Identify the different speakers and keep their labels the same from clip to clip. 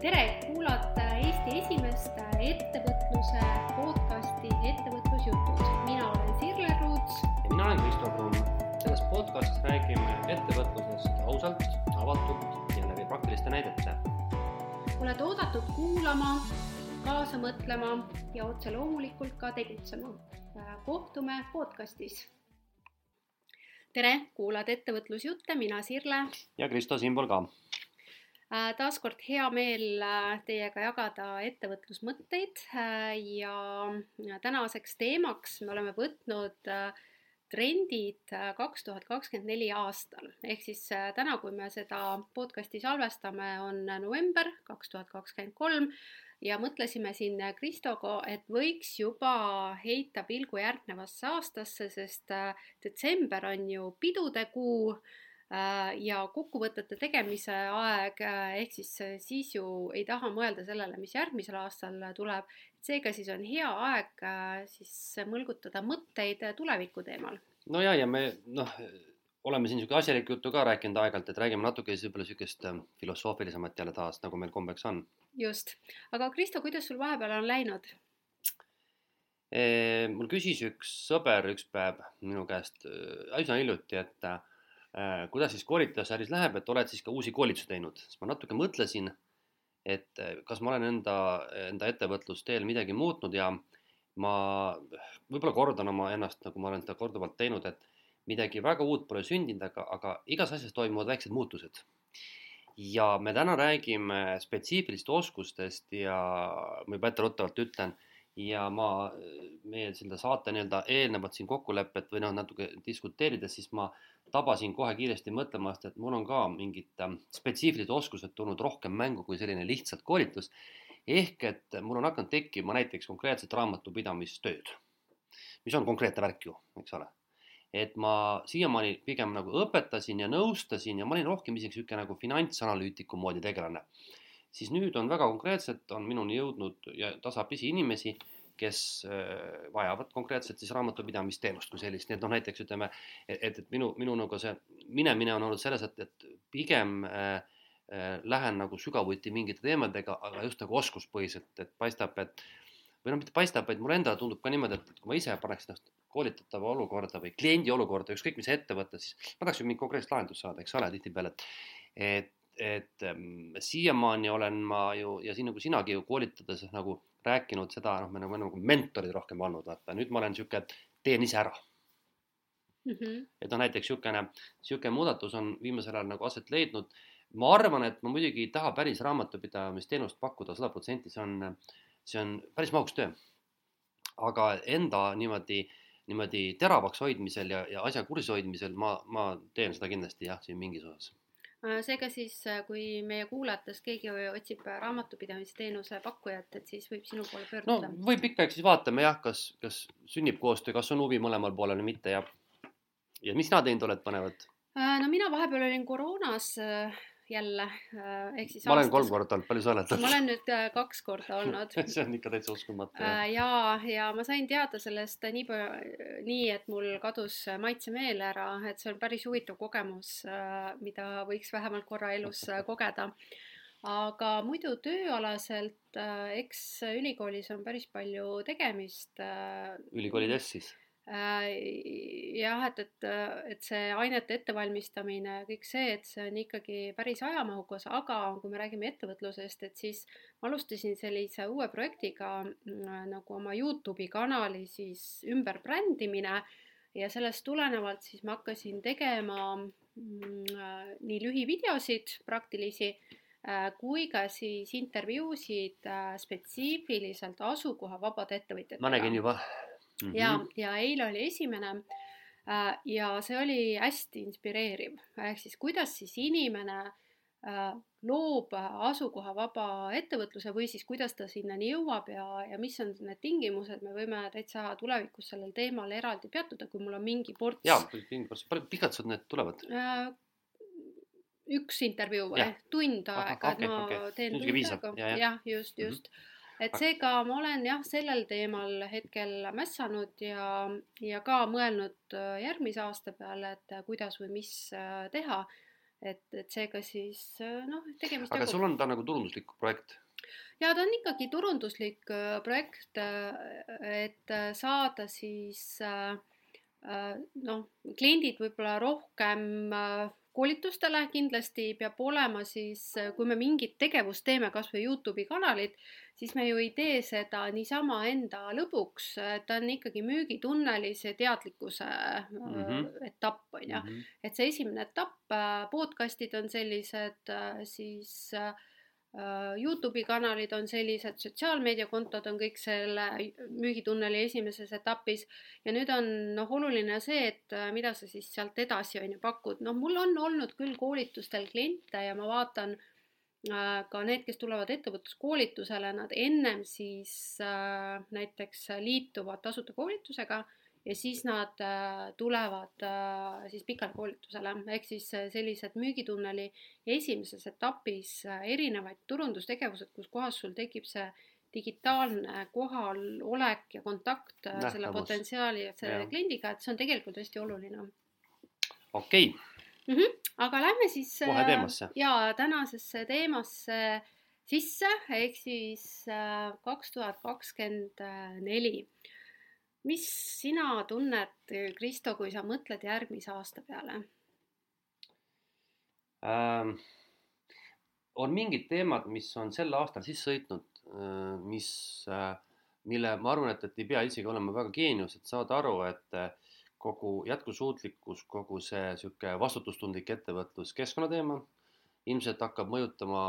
Speaker 1: tere, kuulate Eesti esimest ettevõtluse podcasti Ettevõtlusjutud. mina olen Sirle Ruuts.
Speaker 2: ja mina olen Kristo Kruun. selles podcastis räägime ettevõtlusest ausalt, avatult ja läbi praktiliste näidete.
Speaker 1: oled oodatud kuulama, kaasa mõtlema ja otse loomulikult ka tegutsema. kohtume podcastis. tere, kuulad Ettevõtlusjutte, mina Sirle.
Speaker 2: ja Kristo siinpool ka
Speaker 1: taaskord hea meel äh, teiega jagada ettevõtlusmõtteid äh, ja tänaseks teemaks me oleme võtnud trendid kaks tuhat kakskümmend neli aastal. ehk siis täna, kui me seda podcasti salvestame, on november kaks tuhat kakskümmend kolm ja mõtlesime siin Kristoga, et võiks juba heita pilgu järgnevasse aastasse, sest detsember on ju pidude kuu Äh, ja kokkuvõtete tegemise aeg, äh, ehk siis äh, siis ju ei taha mõelda sellele, mis järgmisel aastal tuleb. seega siis on hea aeg siis mõlgutada mõtteid tuleviku teemal.
Speaker 2: no ja, ja me noh, oleme siin niisugune asjalikku juttu ka rääkinud aeg-ajalt, et räägime natuke siis võib-olla niisugust filosoofilisemat jälle taas, nagu meil kombeks on.
Speaker 1: just, aga Kristo, kuidas sul vahepeal on läinud?
Speaker 2: mul küsis üks sõber üks päev minu käest üsna hiljuti, et Äh, kuidas siis koolitusäris läheb, et oled siis ka uusi koolitusi teinud, siis ma natuke mõtlesin, et äh, kas ma olen enda, enda ettevõtlusteel midagi muutnud ja ma võib-olla kordan oma ennast, nagu ma olen seda korduvalt teinud, et midagi väga uut pole sündinud, aga, aga igas asjas toimuvad väiksed muutused. ja me täna räägime spetsiifilistest oskustest ja ma juba etteruttavalt ütlen ja ma, meie selle saate nii-öelda eelnevat siin kokkulepet või noh, natuke diskuteerides, siis ma tabasin kohe kiiresti mõtlemast, et mul on ka mingid ähm, spetsiifilised oskused tulnud rohkem mängu kui selline lihtsalt koolitus. ehk et mul on hakanud tekkima näiteks konkreetset raamatupidamistööd, mis on konkreetne värk ju, eks ole. et ma siiamaani pigem nagu õpetasin ja nõustasin ja ma olin rohkem isegi niisugune nagu finantsanalüütiku moodi tegelane. Siis nüüd on väga konkreetselt, on minuni jõudnud ja tasapisi inimesi kes äh, vajavad konkreetselt siis raamatupidamisteenust kui sellist, nii et noh, näiteks ütleme, et, et minu, minu nagu see minemine on olnud selles, et, et pigem äh, äh, lähen nagu sügavuti mingite teemadega, aga just nagu oskuspõhiselt, et paistab, et või noh, mitte paistab, vaid mulle endale tundub ka niimoodi, et kui ma ise paneks ennast koolitatava olukorda või kliendi olukorda, ükskõik mis ettevõte, siis ma tahaks ju mingit konkreetset lahendust saada, eks ole, tihtipeale, et et, ähm, siiamaani olen ma ju ja siin nagu sinagi ju koolitades nagu rääkinud seda, noh, me nagu, nagu mentorid rohkem olnud, vaata nüüd ma olen sihuke, teen ise ära mm. -hmm. et noh, näiteks sihukene, sihuke muudatus on viimasel ajal nagu aset leidnud. ma arvan, et ma muidugi ei taha päris raamatupidamisteenust pakkuda sada protsenti, see on, see on päris mahukas töö. aga enda niimoodi, niimoodi teravaks hoidmisel ja, ja asja kursis hoidmisel ma, ma teen seda kindlasti jah, siin mingis osas
Speaker 1: seega siis, äh, kui meie kuulajatest keegi otsib raamatupidamisteenuse pakkujat, et siis võib sinu poole pöörduda?
Speaker 2: no võib ikka, eks siis vaatame jah, kas, kas sünnib koostöö, kas on huvi mõlemal poolel või mitte ja ja mis sina teinud oled põnevat?
Speaker 1: Äh, no mina vahepeal olin koroonas jälle, äh, ehk siis
Speaker 2: ma olen kolm korda olnud, palju sa oled
Speaker 1: ma olen nüüd äh, kaks korda olnud
Speaker 2: see on ikka täitsa uskumatu.
Speaker 1: Äh, ja, ja ma sain teada sellest nii, nii, et mul kadus maitsemeel ära, et see on päris huvitav kogemus, mida võiks vähemalt korra elus kogeda. aga muidu tööalaselt, eks ülikoolis on päris palju tegemist.
Speaker 2: ülikoolides siis?
Speaker 1: Äh, jah, et, et, et see ainete ettevalmistamine, kõik see, et see on ikkagi päris ajamahukas, aga kui me räägime ettevõtlusest, et siis ma alustasin sellise uue projektiga mm, nagu oma Youtube'i kanali siis ümberbrändimine ja sellest tulenevalt siis ma hakkasin tegema mm, nii lühivideosid praktilisi äh, kui ka siis intervjuusid äh, spetsiifiliselt asukohavabade ettevõtjatega.
Speaker 2: ma nägin juba
Speaker 1: mm. -hmm. ja, ja eile oli esimene äh, ja see oli hästi inspireeriv, ehk siis kuidas siis inimene äh, loob asukohavaba ettevõtluse või siis kuidas ta sinnani jõuab ja, ja mis on need tingimused, me võime täitsa tulevikus sellel teemal eraldi peatuda, kui mul on mingi ports.
Speaker 2: jaa, mingi ports, pikalt sul need tulevad
Speaker 1: äh,? üks intervjuu või tund aega, et ma okay. teen tund aega, jah, just, just mm. -hmm et seega ma olen jah, sellel teemal hetkel mässanud ja, ja ka mõelnud äh, järgmise aasta peale, et äh, kuidas või mis äh, teha. et, et seega siis noh, tegemist
Speaker 2: aga
Speaker 1: nagu
Speaker 2: sul on ta nagu turunduslik projekt?
Speaker 1: ja ta on ikkagi turunduslik projekt, et saada siis noh, kliendid võib-olla rohkem koolitustele, kindlasti peab olema siis, äh, kui me mingit tegevust teeme, kas või Youtube'i kanalit, siis me ju ei tee seda niisama enda lõbuks, ta on ikkagi müügitunnelis see teadlikkuse
Speaker 2: Mhm.
Speaker 1: äh, etapp, on ju
Speaker 2: Mhm.
Speaker 1: et see esimene etapp, podcast'id on sellised, siis äh, Youtube'i kanalid on sellised, sotsiaalmeediakontod on kõik selle müügitunneli esimeses etapis. Ja nüüd on noh, oluline see, et äh, mida sa siis sealt edasi on ju pakud, noh, mul on olnud küll koolitustel kliente ja ma vaatan äh, ka need, kes tulevad ettevõtluskoolitusele, nad ennem siis äh, näiteks liituvad tasuta koolitusega ja siis nad äh, tulevad äh, siis pikale koolitusele, ehk siis äh, sellised müügitunneli esimeses etapis erinevaid turundustegevused, kus kohas sul tekib see digitaalne kohalolek ja kontakt äh, selle
Speaker 2: Nähtavus.
Speaker 1: potentsiaali ja selle
Speaker 2: Jah.
Speaker 1: kliendiga, et see on tegelikult hästi oluline.
Speaker 2: okei okay.,
Speaker 1: aga lähme siis
Speaker 2: Kohe teemasse.
Speaker 1: ja tänasesse teemasse sisse, ehk siis kaks tuhat kakskümmend neli. Mis sina tunned, Kristo, kui sa mõtled järgmise aasta peale?
Speaker 2: ähm, on mingid teemad, mis on sel aastal sisse sõitnud, mis, äh, mille ma arvan, et, et ei pea isegi olema väga geenius, et saada aru, et äh, kogu jätkusuutlikkus, kogu see sihuke vastutustundlik ettevõtlus, keskkonnateema ilmselt hakkab mõjutama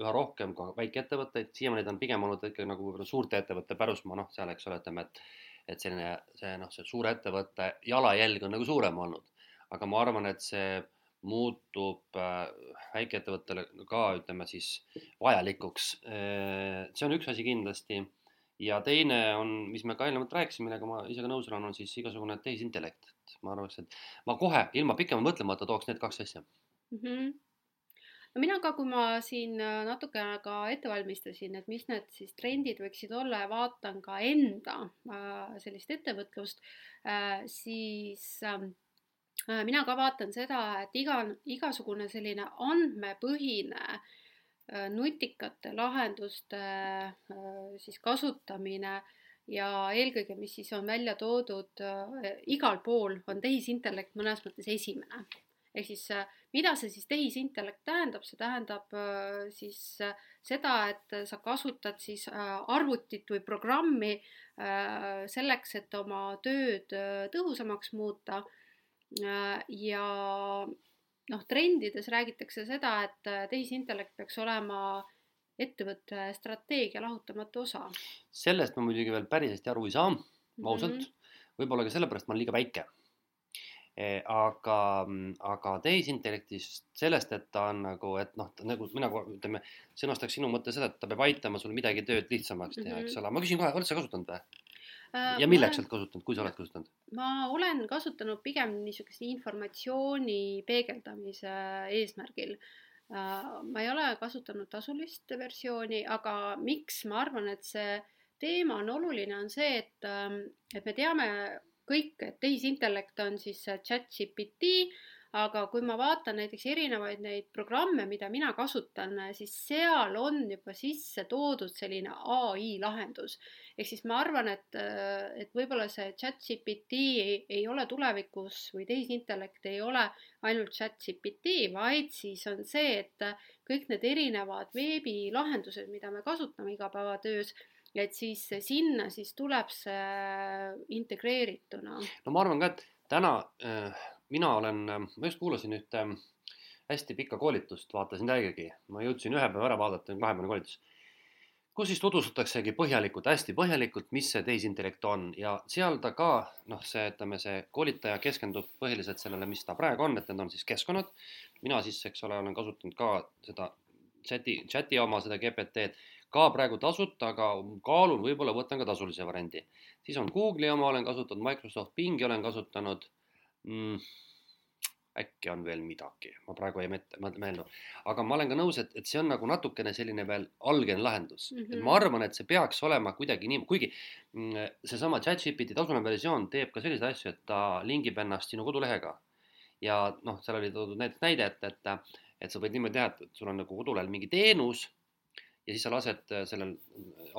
Speaker 2: üha rohkem ka väikeettevõtteid, siiamaani ta on pigem olnud ikka nagu suurte ettevõtte pärusmaa, noh, seal, eks ole, ütleme, et et selline see noh, see suure ettevõtte jalajälg on nagu suurem olnud, aga ma arvan, et see muutub äh, väikeettevõttele ka ütleme siis vajalikuks. see on üks asi kindlasti ja teine on, mis me ka eelnevalt rääkisime, millega ma ise ka nõus olen, on siis igasugune tehisintellekt, ma arvaks, et ma kohe ilma pikema mõtlemata tooks need kaks asja
Speaker 1: mm. -hmm. No mina ka, kui ma siin äh, natukene ka ette valmistasin, et mis need siis trendid võiksid olla ja vaatan ka enda äh, sellist ettevõtlust, siis ähm, äh, mina ka vaatan seda, et iga, igasugune selline andmepõhine äh, nutikate lahenduste siis kasutamine ja eelkõige, mis siis on välja toodud igal pool, on tehisintellekt mõnes mõttes esimene. Ehk siis mida see siis tehisintellekt tähendab, see tähendab siis seda, et sa kasutad siis arvutit või programmi selleks, et oma tööd tõhusamaks muuta. ja noh, trendides räägitakse seda, et tehisintellekt peaks olema ettevõtte strateegia lahutamatu osa.
Speaker 2: sellest ma muidugi veel päris hästi aru ei saa, ausalt mm -hmm. võib-olla ka sellepärast ma olen liiga väike aga, aga tehisintellektist sellest, et ta on nagu, et noh, nagu mina ütleme, sõnastaks sinu mõtte seda, et ta peab aitama sul midagi tööd lihtsamaks teha mm, -hmm. eks ole, ma küsin kohe, oled sa kasutanud või? ja milleks sa oled kasutanud, kui sa oled kasutanud?
Speaker 1: ma olen kasutanud pigem niisuguse informatsiooni peegeldamise eesmärgil. ma ei ole kasutanud tasulist versiooni, aga miks ma arvan, et see teema on oluline, on see, et, et me teame kõik, et tehisintellekt on siis chat GPT, aga kui ma vaatan näiteks erinevaid neid programme, mida mina kasutan, siis seal on juba sisse toodud selline ai lahendus. ehk siis ma arvan, et, et võib-olla see chat GPT ei, ei ole tulevikus või tehisintellekt ei ole ainult chat GPT, vaid siis on see, et kõik need erinevad veebilahendused, mida me kasutame igapäevatöös et siis sinna siis tuleb see integreerituna.
Speaker 2: no ma arvan ka, et täna äh, mina olen, ma just kuulasin ühte äh, hästi pikka koolitust, vaatasin täiegi, ma jõudsin ühe päeva ära vaadata, vahepealne koolitus, kus siis tutvustataksegi põhjalikult, hästi põhjalikult, mis see tehisintellekt on ja seal ta ka noh, see, ütleme, see koolitaja keskendub põhiliselt sellele, mis ta praegu on, et need on siis keskkonnad. mina siis, eks ole, olen kasutanud ka seda chati, chati oma seda GPT-d ka praegu tasuta, aga kaalun, võib-olla võtan ka tasulise variandi. siis on Google'i oma olen kasutanud, Microsoft Bingi olen kasutanud mm,. äkki on veel midagi, ma praegu ei meeldu, aga ma olen ka nõus, et, et see on nagu natukene selline veel algne lahendus mm, -hmm. et ma arvan, et see peaks olema kuidagi nii, kuigi mm, seesama ChatGPT tasuline versioon teeb ka selliseid asju, et ta lingib ennast sinu kodulehega ja noh, seal oli toodud näiteks näide, et, et, et sa võid niimoodi teha, et sul on nagu kodulehel mingi teenus ja siis sa lased sellel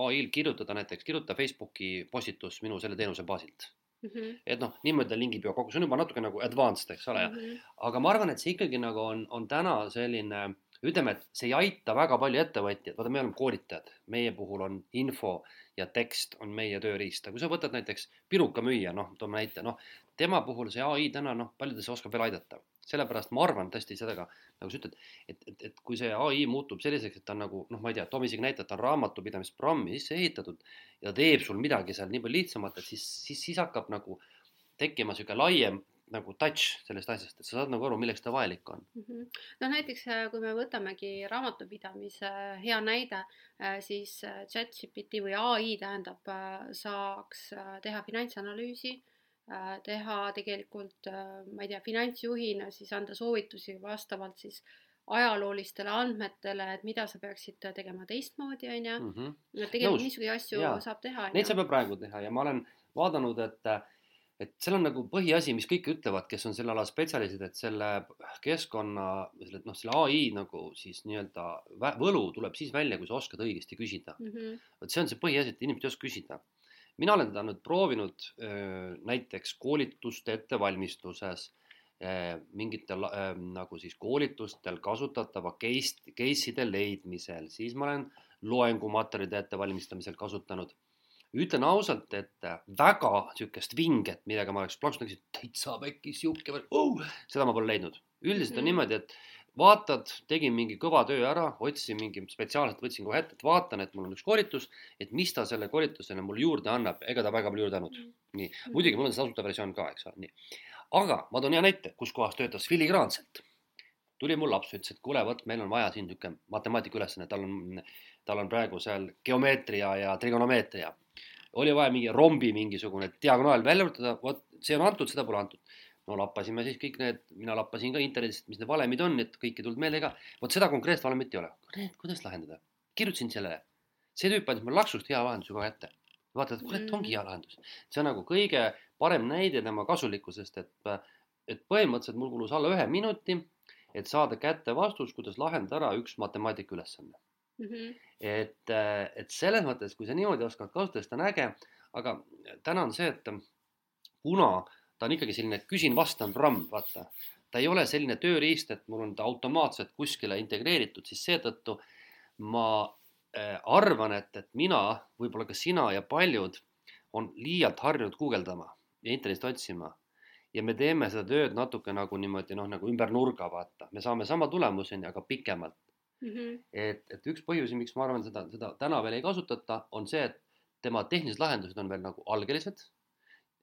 Speaker 2: ai-l kirjutada näiteks, kirjuta Facebooki postitus minu selle teenuse baasilt mm. -hmm. et noh, niimoodi lingib ju kokku, see on juba natuke nagu advanced, eks ole mm, -hmm. aga ma arvan, et see ikkagi nagu on, on täna selline ütleme, et see ei aita väga palju ettevõtjaid, vaata, me oleme koolitajad, meie puhul on info ja tekst on meie tööriist, aga kui sa võtad näiteks pirukamüüja, noh, toome näite, noh, tema puhul see ai täna noh, paljudes oskab veel aidata. sellepärast ma arvan tõesti ka, nagu sa ütled, et, et, et kui see ai muutub selliseks, et ta on nagu noh, ma ei tea, toome isegi näite, et ta on raamatupidamisprogrammi sisse ehitatud ja teeb sul midagi seal nii palju lihtsamalt, et siis, siis, siis hakkab nagu tekkima sihuke laiem nagu touch sellest asjast, et sa saad nagu aru, milleks ta vajalik on mm
Speaker 1: -hmm.. noh, näiteks äh, kui me võtamegi raamatupidamise hea näide, äh, siis äh, chat-GPT või ai tähendab, saaks teha finantsanalüüsi Äh, teha tegelikult, äh, ma ei tea, finantsjuhina siis anda soovitusi vastavalt siis ajaloolistele andmetele, et mida sa peaksid tegema teistmoodi, on ju. Mhm. tegelikult niisuguseid asju Jaa. saab teha.
Speaker 2: Neid saab ju praegu teha ja ma olen vaadanud, et et seal on nagu põhiasi, mis kõik ütlevad, kes on selle ala spetsialistid, et selle keskkonna, selle noh, selle ai nagu siis nii-öelda võlu tuleb siis välja, kui sa oskad õigesti küsida mm. -hmm. vot see on see põhiasi, et inimesed ei oska küsida mina olen teda nüüd proovinud näiteks koolituste ettevalmistuses, mingitel nagu siis koolitustel kasutatava case, case'ide leidmisel, siis ma olen loengumaterjalide ettevalmistamisel kasutanud. Ütlen ausalt, et väga sihukest vinget, millega ma oleks plaksutanud, täitsa pekki sihuke oh,, seda ma pole leidnud. üldiselt on mm niimoodi, et vaatad, tegin mingi kõva töö ära, otsisin mingi spetsiaalselt, võtsin kohe ette, et vaatan, et mul on üks koolitus, et mis ta selle koolitusele mulle juurde annab, ega ta väga palju juurde andnud. Mm. nii, mm. muidugi mul on see tasuta versioon ka, eks ole, nii. aga ma toon hea näite, kus kohas töötas filigraanselt. tuli mul laps, ütles, et kuule, vot meil on vaja siin niisugune matemaatika ülesanne, tal on, tal on praegu seal geomeetria ja trigonomeetria. Oli vaja mingi rombi mingisugune diagonaal välja arvutada, vot see on antud, seda pole antud no lappasime siis kõik need, mina lappasin ka internetist, mis need valemid on, et kõik ei tulnud meelde ka. vot seda konkreetset valemit ei ole. kuidas lahendada? kirjutasin sellele. see tüüp andis mulle laksust hea lahenduse kohe ette. vaatad, kurat, ongi hea lahendus. see on nagu kõige parem näide tema kasulikkusest, et, et põhimõtteliselt mul kulus alla ühe minuti, et saada kätte vastus, kuidas lahendada ära üks matemaatika ülesanne mm. -hmm. et, et selles mõttes, kui sa niimoodi oskad kasutada, siis ta on äge, aga täna on see, et kuna ta on ikkagi selline küsin-vastan programm, vaata. ta ei ole selline tööriist, et mul on ta automaatselt kuskile integreeritud, siis seetõttu ma äh, arvan, et, et mina, võib-olla ka sina ja paljud on liialt harjunud guugeldama ja internetist otsima. ja me teeme seda tööd natuke nagu niimoodi noh, nagu ümber nurga, vaata, me saame sama tulemuseni, aga pikemalt mm. -hmm. et, et üks põhjusi, miks ma arvan, seda, seda täna veel ei kasutata, on see, et tema tehnilised lahendused on veel nagu algelised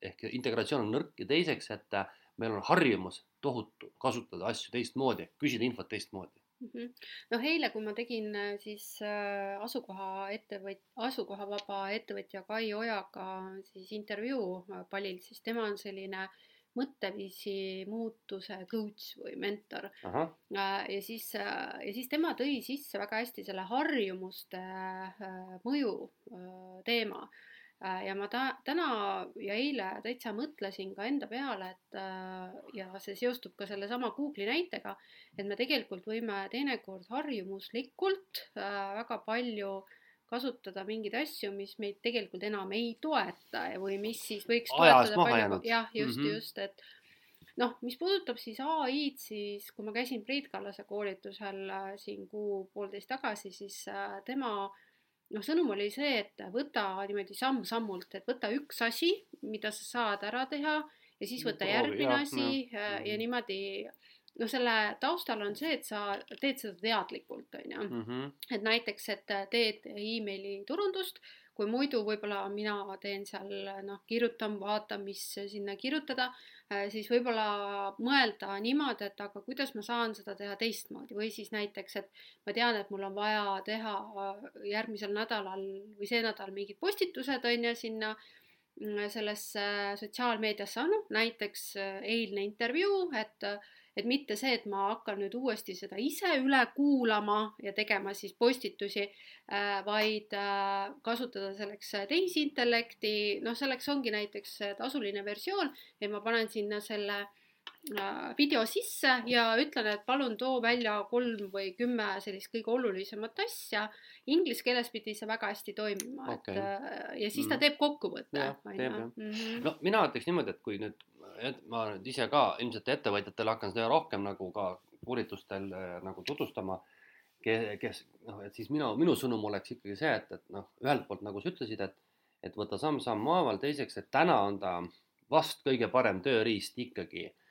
Speaker 2: ehk integratsioon on nõrk ja teiseks, et äh, meil on harjumus tohutu kasutada asju teistmoodi, küsida infot teistmoodi
Speaker 1: mm. -hmm. noh, eile, kui ma tegin äh, siis äh, asukoha ettevõt-, asukohavaba ettevõtja Kai Ojaga siis intervjuu palil, siis tema on selline mõtteviisi muutuse coach või mentor. ja siis, ja siis tema tõi sisse väga hästi selle harjumuste mõju teema Äh, ja ma ta-, täna ja eile täitsa mõtlesin ka enda peale, et äh, ja see seostub ka sellesama Google'i näitega, et me tegelikult võime teinekord harjumuslikult äh, väga palju kasutada mingeid asju, mis meid tegelikult enam ei toeta või mis siis võiks
Speaker 2: ajast maha jäänud.
Speaker 1: jah, just mm, -hmm. just, et noh, mis puudutab siis ai-d, siis kui ma käisin Priit Kallase koolitusel siin kuu-poolteist tagasi, siis tema äh, noh, sõnum oli see, et võta niimoodi samm-sammult, et võta üks asi, mida sa saad ära teha ja siis võta järgmine ja, asi ja, ja, ja niimoodi noh, selle taustal on see, et sa teed seda teadlikult, on ju. Mhm. et näiteks, et teed emaili turundust, kui muidu võib-olla mina teen seal noh, kirjutan, vaatan, mis sinna kirjutada Äh, siis võib-olla mõelda niimoodi, et aga kuidas ma saan seda teha teistmoodi või siis näiteks, et ma tean, et mul on vaja teha äh, järgmisel nädalal või see nädal mingid postitused on ju sinna mm, sellesse sotsiaalmeediasse, noh näiteks äh, eilne intervjuu, et et mitte see, et ma hakkan nüüd uuesti seda ise üle kuulama ja tegema siis postitusi äh,, vaid äh, kasutada selleks tehisintellekti, noh, selleks ongi näiteks tasuline versioon, et ma panen sinna selle äh, video sisse ja ütlen, et palun too välja kolm või kümme sellist kõige olulisemat asja. Inglise keeles pidi see väga hästi toimima okay., et äh, ja siis ta
Speaker 2: Mhm.
Speaker 1: teeb kokkuvõtte. -hmm.
Speaker 2: no mina ütleks niimoodi, et kui nüüd, ma nüüd ise ka ilmselt ettevõtjatele hakkan seda rohkem nagu ka koolitustel äh, nagu tutvustama, kes noh, et siis minu, minu sõnum oleks ikkagi see, et, et noh, ühelt poolt nagu sa ütlesid, et, et võtta samm-samm haaval, teiseks, et täna on ta vast kõige parem tööriist ikkagi äh,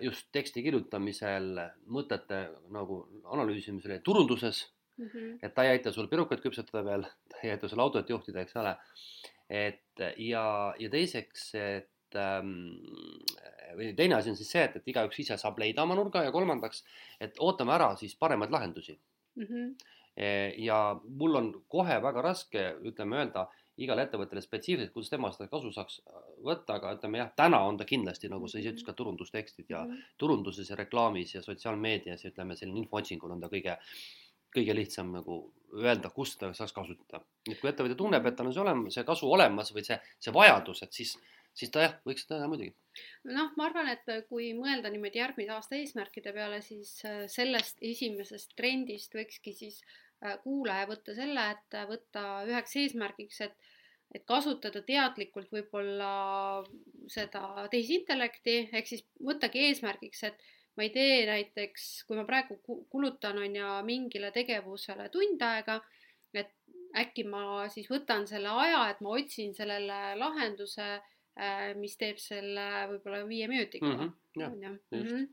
Speaker 2: just teksti kirjutamisel, mõtete nagu analüüsimisel ja turunduses
Speaker 1: Mm -hmm.
Speaker 2: et ta ei aita sul pirukat küpsetada veel, ta ei aita sul autot juhtida, eks ole. et ja, ja teiseks, et ähm, või teine asi on siis see, et, et igaüks ise saab leida oma nurga ja kolmandaks, et ootame ära siis paremaid lahendusi.
Speaker 1: Mm -hmm.
Speaker 2: ja mul on kohe väga raske, ütleme, öelda igale ettevõttele spetsiifiliselt, kuidas tema seda kasu saaks võtta, aga ütleme jah, täna on ta kindlasti, nagu sa ise ütlesid, ka turundustekstid ja
Speaker 1: mm -hmm.
Speaker 2: turunduses ja reklaamis ja sotsiaalmeedias ja ütleme, selline infootsingul on ta kõige kõige lihtsam nagu öelda, kust ta saaks kasutada. et kui ettevõtja tunneb, et tal on see olemas, see kasu olemas või see, see vajadus, et siis, siis ta jah, võiks seda teha muidugi.
Speaker 1: noh, ma arvan, et kui mõelda niimoodi järgmise aasta eesmärkide peale, siis äh, sellest esimesest trendist võikski siis äh, kuulaja võtta selle, et võtta üheks eesmärgiks, et et kasutada teadlikult võib-olla seda tehisintellekti, ehk siis võttagi eesmärgiks, et ma ei tee näiteks, kui ma praegu kulutan, on ju, mingile tegevusele tund aega, et äkki ma siis võtan selle aja, et ma otsin sellele lahenduse, mis teeb selle võib-olla viie minutiga
Speaker 2: mm. -hmm,
Speaker 1: on ju. Mhm.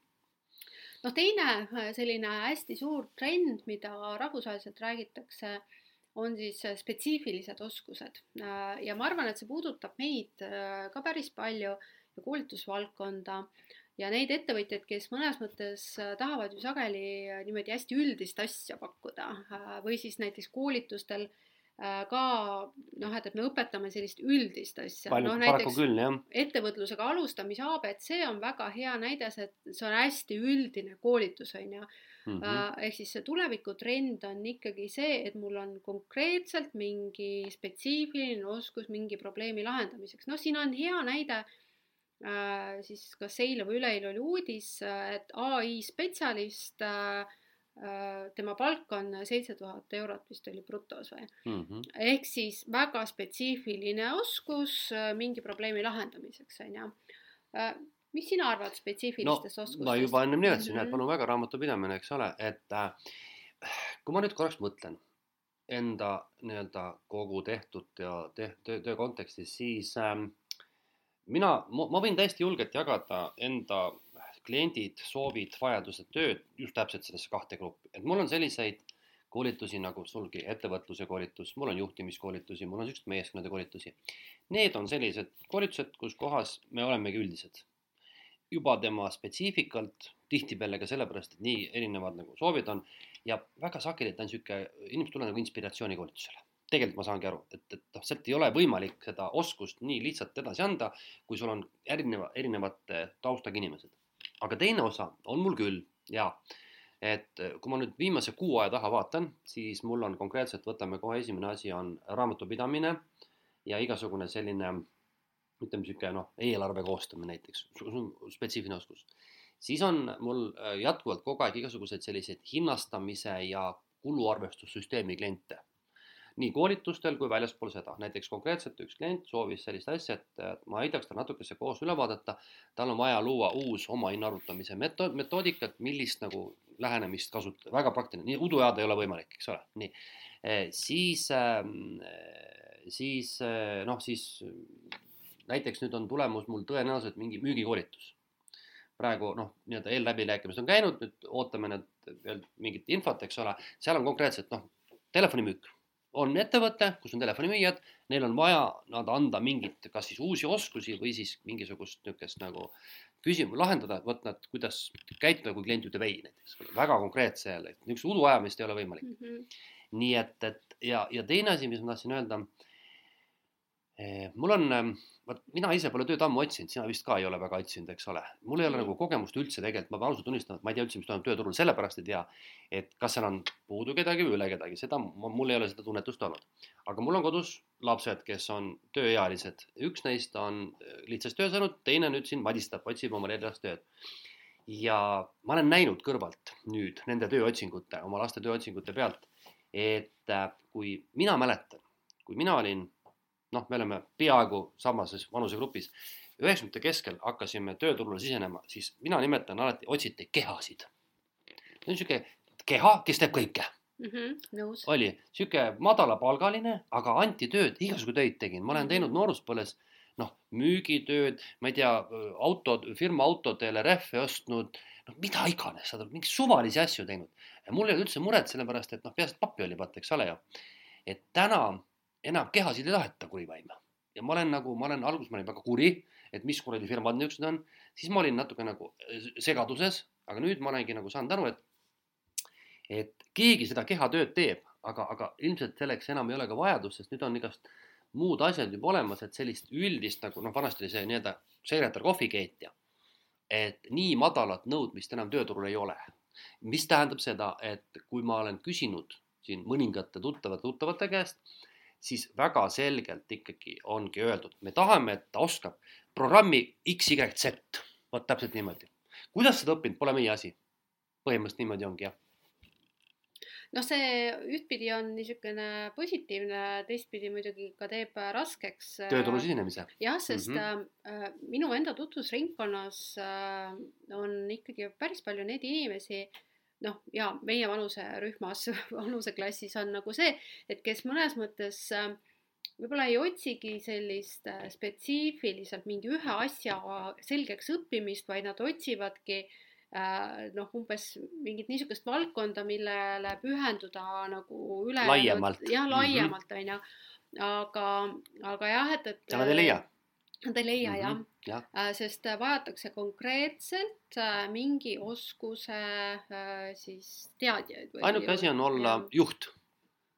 Speaker 1: Noh, teine selline hästi suur trend, mida rahvusvaheliselt räägitakse, on siis spetsiifilised oskused. Ja ma arvan, et see puudutab meid ka päris palju ja koolitusvaldkonda. Ja neid ettevõtjaid, kes mõnes mõttes tahavad ju sageli niimoodi hästi üldist asja pakkuda või siis näiteks koolitustel ka noh, et, et me õpetame sellist üldist asja.
Speaker 2: palju
Speaker 1: no,
Speaker 2: paraku küll,
Speaker 1: ettevõtlusega alustamise abc on väga hea näide, see, et see on hästi üldine koolitus, on ju.
Speaker 2: Mhm.
Speaker 1: ehk siis see tulevikutrend on ikkagi see, et mul on konkreetselt mingi spetsiifiline oskus mingi probleemi lahendamiseks. noh, siin on hea näide äh, siis kas eile või üleeile oli uudis, et ai spetsialist äh, tema palk on seitse tuhat eurot vist oli brutos või
Speaker 2: mm. -hmm.
Speaker 1: ehk siis väga spetsiifiline oskus mingi probleemi lahendamiseks, on ju. mis sina arvad spetsiifilistest
Speaker 2: no,
Speaker 1: oskustest?
Speaker 2: ma juba ennem nimetasin mm -hmm.
Speaker 1: Mhm.
Speaker 2: et palun väga raamatupidamine, eks ole, et äh, kui ma nüüd korraks mõtlen enda nii-öelda kogu tehtud ja te, töö, töö kontekstis, siis ähm, mina, ma võin täiesti julgelt jagada enda kliendid, soovid, vajadused, tööd just täpselt sellesse kahte gruppi, et mul on selliseid koolitusi nagu sulgi ettevõtluse koolitus, mul on juhtimiskoolitusi, mul on siukseid meeskondade koolitusi. Need on sellised koolitused, kus kohas me olemegi üldised. juba tema spetsiifikalt, tihtipeale ka sellepärast, et nii erinevad nagu soovid on ja väga sageli ta on sihuke, inimesed tulevad nagu inspiratsioonikoolitusele tegelikult ma saangi aru, et, et noh, sealt ei ole võimalik seda oskust nii lihtsalt edasi anda, kui sul on erineva, erinevate taustaga inimesed aga teine osa on mul küll ja et kui ma nüüd viimase kuu aja taha vaatan, siis mul on konkreetselt, võtame kohe esimene asi on raamatupidamine ja igasugune selline ütleme sihuke noh, eelarve koostamine näiteks, spetsiifiline oskus. siis on mul jätkuvalt kogu aeg igasuguseid selliseid hinnastamise ja kuluarvestussüsteemi kliente nii koolitustel kui väljaspool seda, näiteks konkreetselt üks klient soovis sellist asja, et ma aitaks tal natukese koos üle vaadata. tal on vaja luua uus oma hinna arvutamise metood, metoodikat, millist nagu lähenemist kasutada, väga praktiline, nii udu ajada ei ole võimalik, eks ole, nii. E,. siis äh,, siis noh, siis näiteks nüüd on tulemus mul tõenäoliselt mingi müügikoolitus. Praegu noh, nii-öelda eelläbirääkimised on käinud, nüüd ootame nüüd veel mingit infot, eks ole, seal on konkreetselt noh, telefonimüük on ettevõte, kus on telefonimüüjad, neil on vaja nad anda mingit, kas siis uusi oskusi või siis mingisugust niisugust nagu küsimus lahendada, vot nad, kuidas käituda, kui klient ütleb ei näiteks, väga konkreetse jälle, niisugust udu ajamist ei ole võimalik mm. -hmm. nii et, et ja, ja teine asi, mis ma tahtsin öelda eh,. mul on, vot mina ise pole tööd ammu otsinud, sina vist ka ei ole väga otsinud, eks ole. mul ei ole nagu kogemust üldse tegelikult, ma pean ausalt tunnistama, et ma ei tea üldse, mis toimub tööturul, sellepärast ei tea, et kas seal on puudu kedagi või üle kedagi, seda, mul ei ole seda tunnetust olnud. aga mul on kodus lapsed, kes on tööealised, üks neist on lihtsalt töö saanud, teine nüüd siin madistab, otsib omale edasi tööd. ja ma olen näinud kõrvalt nüüd nende tööotsingute, oma laste tööotsingute pealt, et äh, kui mina mäletan, kui mina olin, noh, me oleme peaaegu samases vanusegrupis üheksakümnendate keskel hakkasime tööturule sisenema, siis mina nimetan alati, otsiti kehasid. sihuke keha, kes teeb kõike
Speaker 1: mm. -hmm, nõus.
Speaker 2: oli sihuke madalapalgaline, aga anti tööd, igasugu töid tegin, ma olen teinud
Speaker 1: Mhm.
Speaker 2: nooruspõlves noh, müügitööd, ma ei tea, autod, firma autodele rehve ostnud, noh, mida iganes, saad aru, mingeid suvalisi asju teinud. mul ei olnud üldse muret, sellepärast et noh, peaasi, et pappi oli vaata, eks ole ju. et täna enam kehasid ei taheta kuri vaima ja ma olen nagu, ma olen alguses ma olin väga kuri, et mis kuradi firmad niisugused on, siis ma olin natuke nagu segaduses, aga nüüd ma olengi nagu saanud aru, et et keegi seda kehatööd teeb, aga, aga ilmselt selleks enam ei ole ka vajadust, sest nüüd on igast muud asjad juba olemas, et sellist üldist nagu noh, vanasti oli see nii-öelda sekretär kohvikeetja. et nii madalat nõudmist enam tööturul ei ole. mis tähendab seda, et kui ma olen küsinud siin mõningate tuttavate tuttavate käest, siis väga selgelt ikkagi ongi öeldud, me tahame, et ta oskab programmi XYZ, vot täpselt niimoodi. kuidas seda õppinud, pole meie asi. põhimõtteliselt niimoodi ongi jah
Speaker 1: noh, see ühtpidi on niisugune positiivne, teistpidi muidugi ka teeb raskeks.
Speaker 2: tööturu sisenemise.
Speaker 1: jah, sest mm. -hmm. äh, minu enda tutvusringkonnas äh, on ikkagi päris palju neid inimesi, noh, ja meie vanuserühmas, vanuseklassis on nagu see, et kes mõnes mõttes äh, võib-olla ei otsigi sellist äh, spetsiifiliselt mingi ühe asja selgeks õppimist, vaid nad otsivadki äh, noh, umbes mingit niisugust valdkonda, millele pühenduda nagu üle
Speaker 2: Laiemalt.
Speaker 1: jah,
Speaker 2: Mhm.
Speaker 1: laiemalt on ju, aga, aga jah, et, et
Speaker 2: Aga nad ei leia.
Speaker 1: Nad ei leia
Speaker 2: Mhm,
Speaker 1: jah
Speaker 2: jah.
Speaker 1: Äh, sest vajatakse konkreetselt äh, mingi oskuse äh, siis teadjaid.
Speaker 2: ainuke asi on olla juht,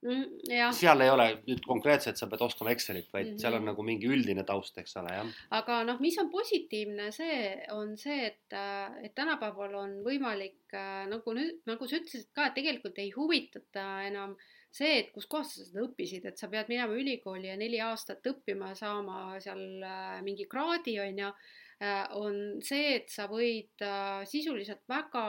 Speaker 1: Mm,
Speaker 2: seal ei ole nüüd konkreetselt, sa pead oskama Excelit, vaid mm -hmm. seal on nagu mingi üldine taust, eks ole, jah.
Speaker 1: aga noh, mis on positiivne, see on see, et, et tänapäeval on võimalik äh, nagu nüüd, nagu sa ütlesid ka, et tegelikult ei huvitata enam see, et kuskohast sa seda õppisid, et sa pead minema ülikooli ja neli aastat õppima, saama seal äh, mingi kraadi, on ju, on see, et sa võid äh, sisuliselt väga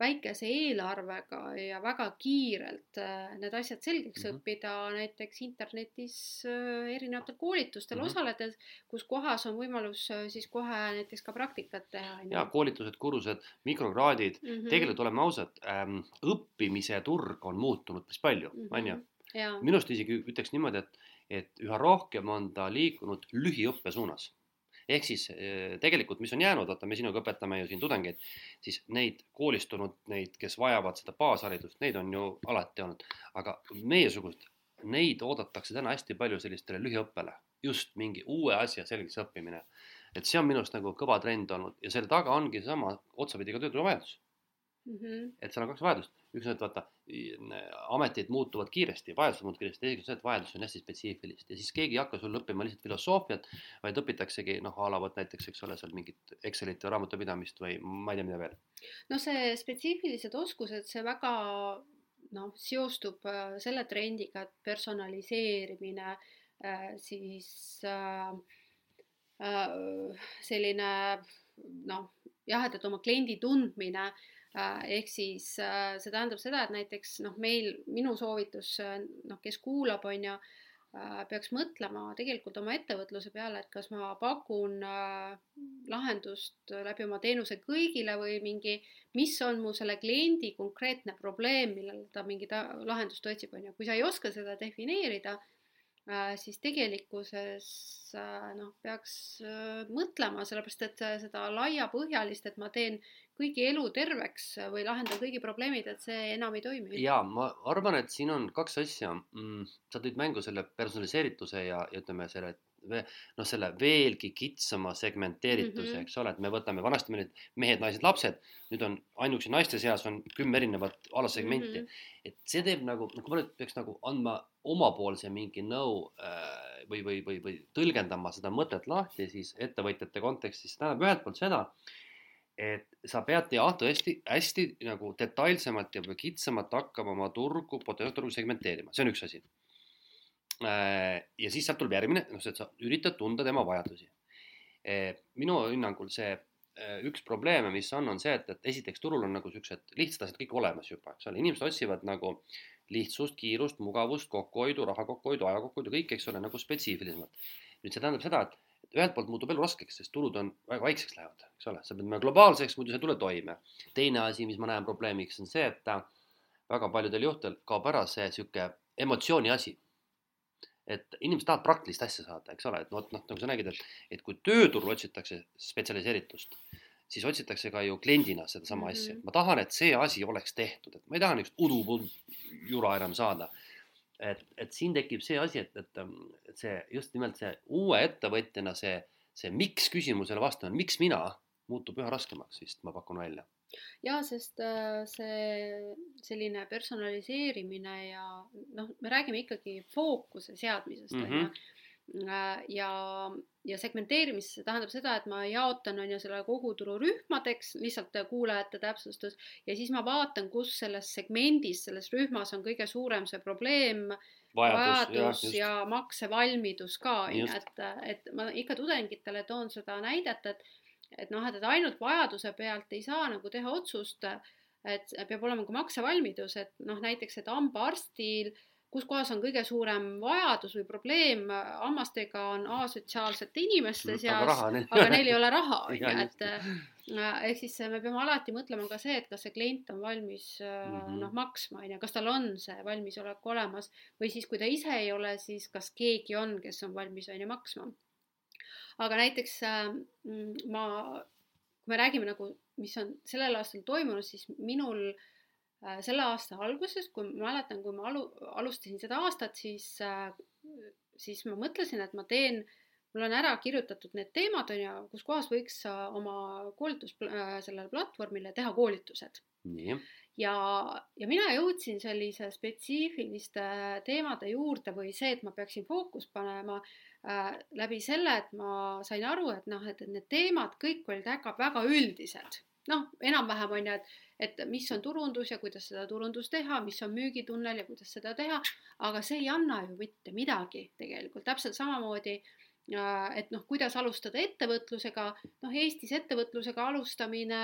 Speaker 1: väikese eelarvega ja väga kiirelt äh, need asjad selgeks mm
Speaker 2: Mhm.
Speaker 1: -hmm. õppida näiteks internetis äh, erinevatel koolitustel mm
Speaker 2: Mhm.
Speaker 1: -hmm. osaledes, kus kohas on võimalus äh, siis kohe näiteks ka praktikat teha.
Speaker 2: ja koolitused, kursused, mikrokraadid mm,
Speaker 1: Mhm.
Speaker 2: -hmm. tegelikult oleme ausad ähm,, õppimise turg on muutunud päris palju, on ju.
Speaker 1: Mhm. jaa,
Speaker 2: minust isegi ütleks niimoodi, et, et üha rohkem on ta liikunud lühiõppe suunas. Ehk siis eh, tegelikult, mis on jäänud, vaata, me sinuga õpetame ju siin tudengeid, siis neid koolistunud, neid, kes vajavad seda baasharidust, neid on ju alati olnud, aga meiesugust, neid oodatakse täna hästi palju sellistele lühiõppele, just mingi uue asja selgeks õppimine. et see on minu arust nagu kõva trend olnud ja selle taga ongi seesama otsapidi ka tööturu vajadus
Speaker 1: Mhm.
Speaker 2: et seal on kaks vajadust, üks on, et vaata, ametid muutuvad kiiresti, vajadused muutuvad kiiresti, teiseks on see, et vajadus on hästi spetsiifilist ja siis keegi ei hakka sul õppima lihtsalt filosoofiat, vaid õpitaksegi noh, a la vot näiteks, eks ole, seal mingit Excelit või raamatupidamist või ma ei tea, mida veel.
Speaker 1: no see spetsiifilised oskused, see väga noh, seostub äh, selle trendiga, et personaliseerimine äh, siis äh, äh, selline noh, jah, et, et oma kliendi tundmine äh, ehk siis äh, see tähendab seda, et näiteks noh, meil, minu soovitus äh, noh, kes kuulab, on ju, äh, peaks mõtlema tegelikult oma ettevõtluse peale, et kas ma pakun äh, lahendust läbi oma teenuse kõigile või mingi, mis on mu selle kliendi konkreetne probleem, millele ta mingit lahendust otsib, on ju, kui sa ei oska seda defineerida, siis tegelikkuses noh, peaks mõtlema, sellepärast et seda laiapõhjalist, et ma teen kõigi elu terveks või lahendan kõigi probleemid, et see enam ei toimi.
Speaker 2: ja ma arvan, et siin on kaks asja mm,. sa tõid mängu selle personaliseerituse ja, ja ütleme selle noh, selle veelgi kitsama segmenteerituse mm, -hmm. eks ole, et me võtame, vanasti meil olid mehed, naised, lapsed, nüüd on ainuüksi naiste seas on kümme erinevat alasegmenti mm. -hmm. et see teeb nagu, nagu ma nüüd peaks nagu andma omapoolse mingi nõu äh, või, või, või, või tõlgendama seda mõtet lahti siis ettevõtjate kontekstis, tähendab ühelt poolt seda, et sa pead jah, tõesti hästi nagu detailsemalt ja kitsamalt hakkama oma turgu, potentsiaalset turgu segmenteerima, see on üks asi. Äh, ja siis sealt tuleb järgmine, noh, sa üritad tunda tema vajadusi. Äh, minu hinnangul see äh, üks probleeme, mis on, on see, et, et esiteks turul on nagu siuksed lihtsad asjad kõik olemas juba, eks ole, inimesed otsivad nagu lihtsust, kiirust, mugavust, kokkuhoidu, raha kokkuhoidu, aja kokkuhoidu, kõik, eks ole, nagu spetsiifilisemalt. nüüd see tähendab seda, et ühelt poolt muutub elu raskeks, sest turud on väga väikseks lähevad, eks ole, sa pead minema globaalseks, muidu sa ei tule toime. teine asi, mis ma näen probleemiks, on see, et väga paljudel juhtudel kaob ära see sihuke emotsiooni asi. et inimesed tahavad praktilist asja saada, eks ole, et noh, noh nagu sa nägid, et, et kui tööturul otsitakse spetsialiseeritust, siis otsitakse ka ju kliendina sedasama mm -hmm. asja, ma tahan, et see asi oleks tehtud, et ma ei taha niisugust udujura enam saada et, et siin tekib see asi, et, et, et see just nimelt see uue ettevõtjana see, see miks küsimusele vastamine, miks mina, muutub üha raskemaks vist, ma pakun välja.
Speaker 1: ja sest äh, see selline personaliseerimine ja noh, me räägime ikkagi fookuse seadmisest on mm -hmm. ju Äh, ja, ja segmenteerimis tähendab seda, et ma jaotan, on ju, selle koguturu rühmadeks, lihtsalt kuulajate täpsustus, ja siis ma vaatan, kus selles segmendis, selles rühmas on kõige suurem see probleem, vajadus, vajadus ja, ja maksevalmidus ka, on ju, et, et ma ikka tudengitele toon seda näidet, et et noh, et ainult vajaduse pealt ei saa nagu teha otsust, et peab olema ka maksevalmidus, et noh, näiteks, et hambaarstil äh, kus kohas on kõige suurem vajadus või probleem hammastega, on asotsiaalsete inimeste seas, aga neil ei ole raha, on ju, et äh, ehk siis me peame alati mõtlema ka see, et kas see klient on valmis mm -hmm. noh, maksma, on ju, kas tal on see valmisolek olemas või siis, kui ta ise ei ole, siis kas keegi on, kes on valmis, on ju, maksma. aga näiteks äh, ma, kui me räägime nagu, mis on sellel aastal toimunud, siis minul äh, Äh, selle aasta alguses, kui ma mäletan, kui ma alu-, alustasin seda aastat, siis, äh, siis ma mõtlesin, et ma teen, mul on ära kirjutatud need teemad, on ju, kus kohas võiks äh, oma koolitus sellele platvormile teha koolitused. ja, ja mina jõudsin sellise spetsiifiliste teemade juurde või see, et ma peaksin fookust panema äh, läbi selle, et ma sain aru, et noh, et, et need teemad kõik olid väga, väga üldised. noh, enam-vähem on ju, et et mis on turundus ja kuidas seda turundust teha, mis on müügitunnel ja kuidas seda teha, aga see ei anna ju mitte midagi tegelikult, täpselt samamoodi äh, et noh, kuidas alustada ettevõtlusega, noh Eestis ettevõtlusega alustamine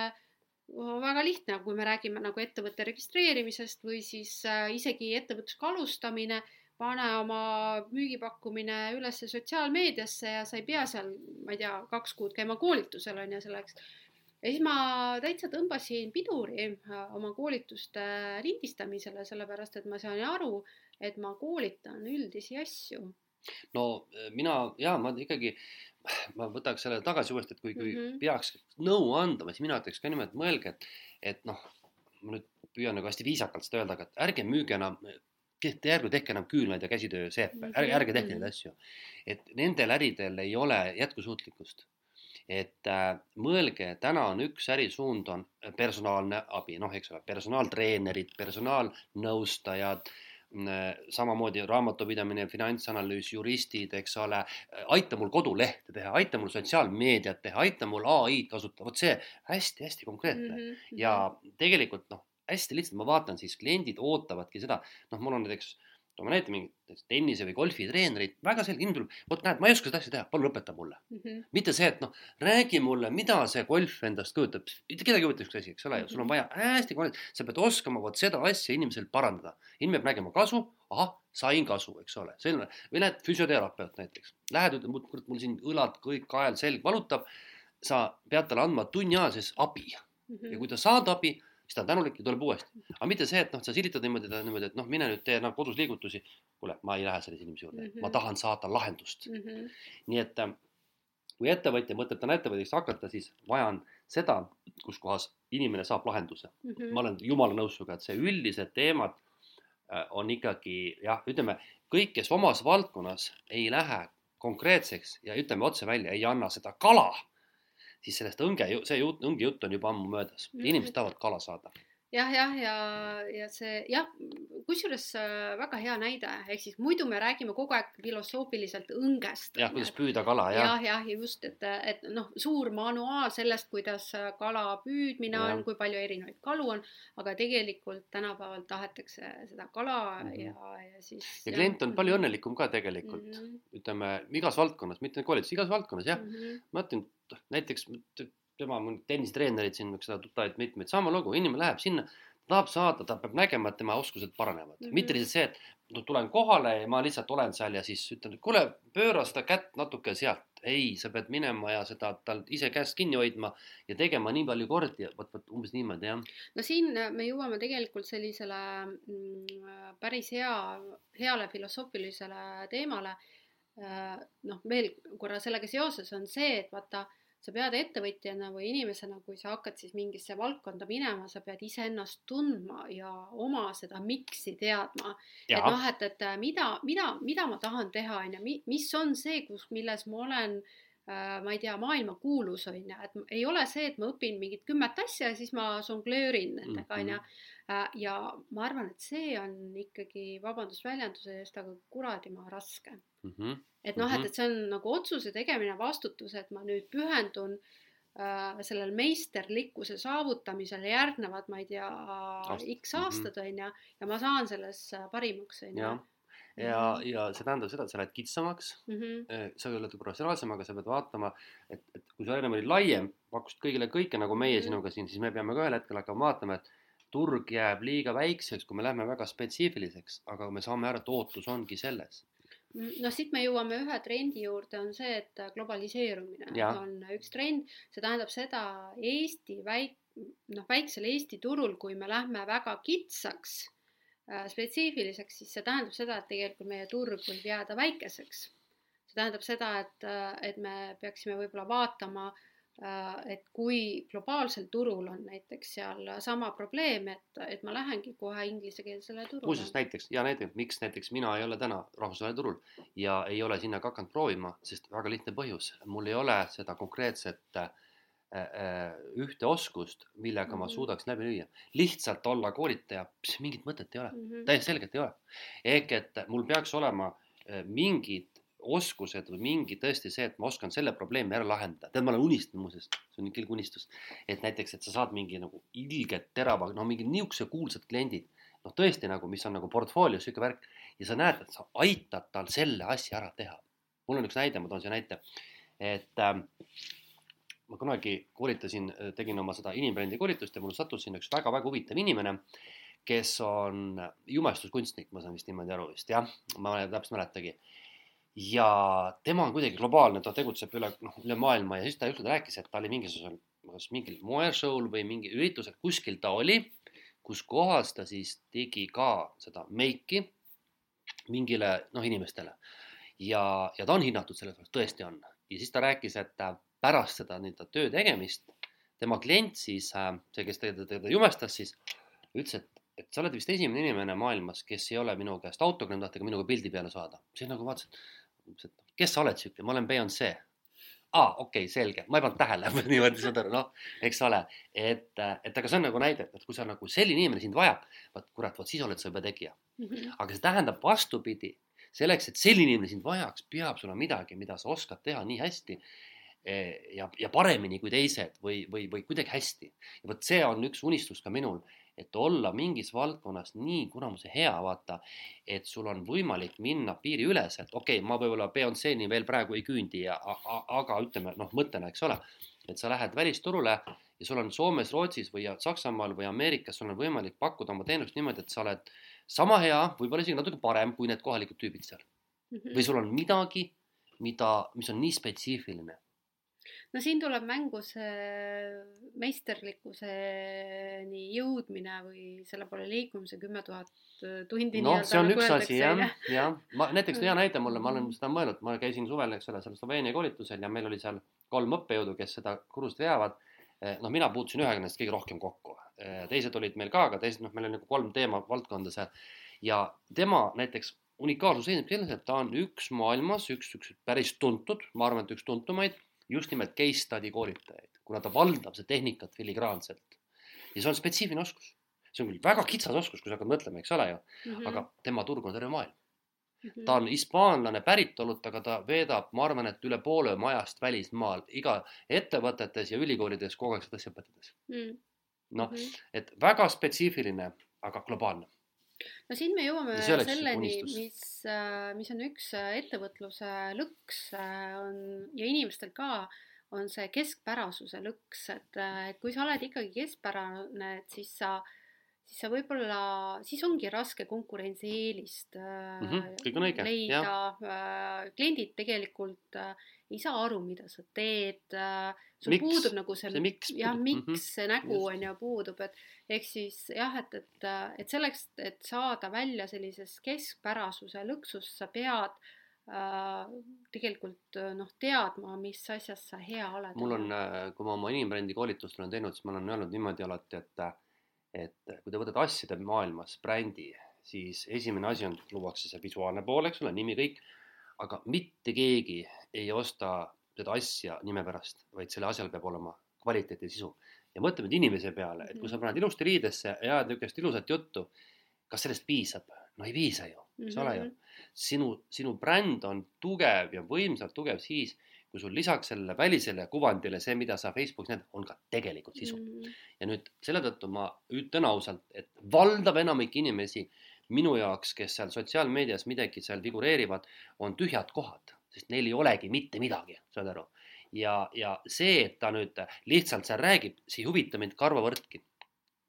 Speaker 1: on väga lihtne, kui me räägime nagu ettevõtte registreerimisest või siis äh, isegi ettevõtlusega alustamine, pane oma müügipakkumine üles sotsiaalmeediasse ja sa ei pea seal, ma ei tea, kaks kuud käima koolitusel on ju selleks ja siis ma täitsa tõmbasin piduri äh, oma koolituste lindistamisele, sellepärast et ma sain aru, et ma koolitan üldisi asju.
Speaker 2: no äh, mina ja ma ikkagi, ma võtaks selle tagasi uuesti, et kui, kui mm -hmm. peaks nõu andma, siis mina ütleks ka niimoodi, et mõelge, et, et noh, ma nüüd püüan nagu hästi viisakalt seda öelda, aga ärge müüge enam tehke, ärge tehke enam küünlaid ja käsitööseepe, ärge, ärge tehke neid mhm. asju. et nendel äridel ei ole jätkusuutlikkust et äh, mõelge, täna on üks ärisuund on personaalne abi, noh, eks ole, personaaltreenerid, personaalnõustajad mm, äh,, samamoodi raamatupidamine, finantsanalüüs, juristid, eks ole, aita mul kodulehte teha, aita mul sotsiaalmeediat teha, aita mul ai-d kasutada, vot see hästi-hästi konkreetne mm -hmm. ja tegelikult noh, hästi lihtsalt ma vaatan siis kliendid ootavadki seda, noh, mul on näiteks toome näite mingit tennise või golfitreenerit, väga selge, inimene tuleb, vot näed, ma ei oska seda asja teha, palun õpeta mulle mm. -hmm. mitte see, et noh, räägi mulle, mida see golf endast kujutab, kedagi ei huvita niisugune asi, eks ole ju, sul on vaja hästi sa pead oskama vot seda asja inimesel parandada. inimene peab nägema kasu, ahah, sain kasu, eks ole, selline, või lähed füsioterapeut näiteks, lähed, ütled, kurat, mul siin õlad, kõik, kael, selg valutab, sa pead talle andma tunni aja sees abi mm. -hmm. ja kui ta saad abi siis ta on tänulik ja tuleb uuesti. aga mitte see, et noh, sa silitad niimoodi, niimoodi, et noh, mine nüüd tee noh, kodus liigutusi. kuule, ma ei lähe sellise inimese juurde mm, -hmm. ma tahan saada lahendust mm. -hmm. nii et äh, kui ettevõtja mõtleb täna ettevõtjaks hakata, siis vaja on seda, kus kohas inimene saab lahenduse mm. -hmm. ma olen jumala nõus sinuga, et see üldised teemad äh, on ikkagi jah, ütleme kõik, kes omas valdkonnas ei lähe konkreetseks ja ütleme otse välja, ei anna seda kala siis sellest õnge, see jutt, õnge jutt on juba ammu möödas, inimesed tahavad kala saada
Speaker 1: jah, jah, ja, ja see jah, kusjuures äh, väga hea näide, ehk siis muidu me räägime kogu aeg filosoofiliselt õngest.
Speaker 2: jah, kuidas püüda kala, jah.
Speaker 1: jah, jah, just, et, et noh, suur manuaal sellest, kuidas kala püüdmine ja. on, kui palju erinevaid kalu on, aga tegelikult tänapäeval tahetakse seda kala mm -hmm. ja, ja siis.
Speaker 2: ja klient on palju õnnelikum ka tegelikult mm, -hmm. ütleme igas valdkonnas, mitte koolitus, igas valdkonnas jah mm. -hmm. ma ütlen näiteks tema, mul tennistreenerid siin, seda tuttavaid mitmeid, sama lugu, inimene läheb sinna tahab saada, ta peab nägema, et tema oskused paranevad mm, -hmm. mitte lihtsalt see, et no tulen kohale ja ma lihtsalt olen seal ja siis ütlen, et kuule, pööra seda kätt natuke sealt. ei, sa pead minema ja seda tal ise käest kinni hoidma ja tegema nii palju kordi, vot, vot umbes niimoodi jah.
Speaker 1: no siin me jõuame tegelikult sellisele mm, päris hea, heale filosoofilisele teemale. Äh, noh, veel korra sellega seoses on see, et vaata sa pead ettevõtjana või inimesena, kui sa hakkad siis mingisse valdkonda minema, sa pead iseennast tundma ja oma seda miks'i teadma. et noh, et, et äh, mida, mida, mida ma tahan teha, on ju, mis on see, kus, milles ma olen äh, ma ei tea, maailmakuulus on ju, et ei ole see, et ma õpin mingit kümmet asja ja siis ma žongleerin nendega on ju. Mhm. Äh, ja ma arvan, et see on ikkagi, vabandust väljenduse eest, aga kuradimaa raske mm. -hmm et noh, et, mhm. et see on nagu otsuse tegemine, vastutus, et ma nüüd pühendun äh, sellel meisterlikkuse saavutamisele järgnevad, ma ei tea, X mhm. aastad on ju, ja ma saan selles äh, parimaks on ju
Speaker 2: ja, ja, ja see tähendab seda, et sa lähed kitsamaks mm, -hmm. sa oled professionaalsem, aga sa pead vaatama, et, et kui sa ennem olid laiem, pakkusid kõigile kõike nagu meie mm -hmm. sinuga siin, siis me peame ka ühel hetkel hakkama vaatama, et turg jääb liiga väikseks, kui me lähme väga spetsiifiliseks, aga me saame aru, et ootus ongi selles
Speaker 1: noh, siit me jõuame ühe trendi juurde, on see, et globaliseerumine ja. on üks trend, see tähendab seda Eesti väik-, noh, väiksel Eesti turul, kui me lähme väga kitsaks äh,, spetsiifiliseks, siis see tähendab seda, et tegelikult meie turg võib jääda väikeseks. see tähendab seda, et, et me peaksime võib-olla vaatama äh, Äh, et kui globaalsel turul on näiteks seal sama probleem, et, et ma lähengi kohe inglisekeelsele turule.
Speaker 2: muuseas näiteks ja näiteks, miks näiteks mina ei ole täna rahvusvahelisel turul ja ei ole sinna ka hakanud proovima, sest väga lihtne põhjus, mul ei ole seda konkreetset äh, äh, ühte oskust, millega mm -hmm. ma mhm. suudaks läbi lüüa. lihtsalt olla koolitaja, mingit mõtet ei ole mm, -hmm. täiesti selgelt ei ole. ehk et mul peaks olema äh, mingid oskused või mingi tõesti see, et ma oskan selle probleemi ära lahendada. tead, ma olen unistanud muuseas, see on küll unistus, et näiteks, et sa saad mingi nagu ilgelt terava, no mingid niisuguse kuulsad kliendid, noh tõesti nagu, mis on nagu portfoolios sihuke värk ja sa näed, et sa aitad tal selle asja ära teha. mul on üks näide, ma toon siia näite, et äh, ma kunagi koolitasin, tegin oma seda inimbrändi koolitust ja mul sattus sinna üks väga-väga huvitav inimene, kes on jumestuskunstnik, ma saan vist niimoodi aru vist jah, ma täpselt mäletagi ja tema on kuidagi globaalne, ta tegutseb üle, noh, üle maailma ja siis ta ükskord rääkis, et ta oli mingisugusel, kas mingil moeshow'l või mingi üritusel, kuskil ta oli, kus kohas ta siis tegi ka seda meiki mingile, noh, inimestele. ja, ja ta on hinnatud selles mõttes, tõesti on. ja siis ta rääkis, et pärast seda nii-öelda töö tegemist tema klient siis, see, kes teda, teda jumestas, siis ütles, et et sa oled vist esimene inimene maailmas, kes ei ole minu käest autogrammi tahtnud minuga pildi peale saada. siis nagu vaatasin, et kes sa oled siuke, ma olen Beyonce. aa, okei okay,, selge, ma ei pannud tähele niimoodi saad aru, noh, eks ole, et, et aga see on nagu näide, et kui sa nagu selline inimene sind vajab, vot kurat, vot siis oled sa juba tegija. -hmm. aga see tähendab vastupidi, selleks, et selline inimene sind vajaks, peab sul olema midagi, mida sa oskad teha nii hästi eh, ja, ja paremini kui teised või, või, või kuidagi hästi. ja vot see on üks unistus ka minul, et olla mingis valdkonnas nii kuramuse hea, vaata, et sul on võimalik minna piiriüleselt, okei okay,, ma võib-olla Beyonce'ni veel praegu ei küündi ja aga ütleme noh, mõttena, eks ole, et sa lähed välisturule ja sul on Soomes, Rootsis või Saksamaal või Ameerikas, sul on võimalik pakkuda oma teenust niimoodi, et sa oled sama hea, võib-olla isegi natuke parem kui need kohalikud tüübid seal mm. -hmm. või sul on midagi, mida, mis on nii spetsiifiline
Speaker 1: no siin tuleb mängu see meisterlikkuseni jõudmine või selle poole liikumise kümme tuhat tundi.
Speaker 2: noh, see on nagu üks asi jah, jah, ma näiteks hea näide mulle, ma olen seda mõelnud, ma käisin suvel, eks ole, seal Sloveenia koolitusel ja meil oli seal kolm õppejõudu, kes seda kurust veavad. Eh, noh, mina puutusin ühega neist kõige rohkem kokku, eh, teised olid meil ka, aga teised, noh, meil oli nagu kolm teema valdkonda seal ja tema näiteks unikaalsus seisneb selles, et ta on üks maailmas, üks, üks päris tuntud, ma arvan, et üks tuntumaid just nimelt case study koolitajaid, kuna ta valdab seda tehnikat filigraanselt. ja see on spetsiifiline oskus. see on küll väga kitsas oskus, kui sa hakkad mõtlema, eks ole ju
Speaker 1: mm, -hmm.
Speaker 2: aga tema turg on terve maailm.
Speaker 1: Mhm.
Speaker 2: ta on hispaanlane päritolult, aga ta veedab, ma arvan, et üle poole oma ajast välismaal, iga ettevõtetes ja ülikoolides kogu aeg seda asja õpetades.
Speaker 1: mm
Speaker 2: noh,
Speaker 1: -hmm.
Speaker 2: et väga spetsiifiline, aga globaalne.
Speaker 1: No siin me jõuame selleni, mis, mis on üks äh, ettevõtluse lõks äh, on ja inimestel ka on see keskpärasuse lõks, et, et kui sa oled ikkagi keskpärane, et siis sa, siis sa võib-olla, siis ongi raske konkurentsieelist äh,
Speaker 2: on õige,
Speaker 1: leida. kliendid tegelikult äh, ei saa aru, mida sa teed äh,. sul
Speaker 2: Miks?
Speaker 1: puudub nagu see,
Speaker 2: see miks
Speaker 1: jah, miks
Speaker 2: Mhm,
Speaker 1: see nägu on ju puudub, et ehk siis jah, et, et, et selleks, et saada välja sellisest keskpärasuse lõksust, sa pead äh, tegelikult äh, noh, teadma, mis asjas sa hea oled.
Speaker 2: mul on, kui ma oma inimbrändi koolitust olen teinud, siis ma olen öelnud niimoodi alati, et, et kui te võtate asjade maailmas brändi, siis esimene asi on, luuakse see visuaalne pool, eks ole, nimi kõik, aga mitte keegi ei osta seda asja nime pärast, vaid selle asjal peab olema kvaliteet ja sisu. ja mõtle nüüd inimese peale, et kui sa paned ilusti riidesse ja ajad niisugust ilusat juttu, kas sellest piisab? no ei piisa ju, eks ole ju
Speaker 1: Mhm.
Speaker 2: sinu, sinu bränd on tugev ja võimsalt tugev siis, kui sul lisaks sellele välisele kuvandile see, mida sa Facebookis näed, on ka tegelikult sisu mm..
Speaker 1: mm.
Speaker 2: ja nüüd selle tõttu ma ütlen ausalt, et valdav enamik inimesi minu jaoks, kes seal sotsiaalmeedias midagi seal figureerivad, on tühjad kohad, sest neil ei olegi mitte midagi, saad aru. ja, ja see, et ta nüüd lihtsalt seal räägib, see ei huvita mind karvavõrdki.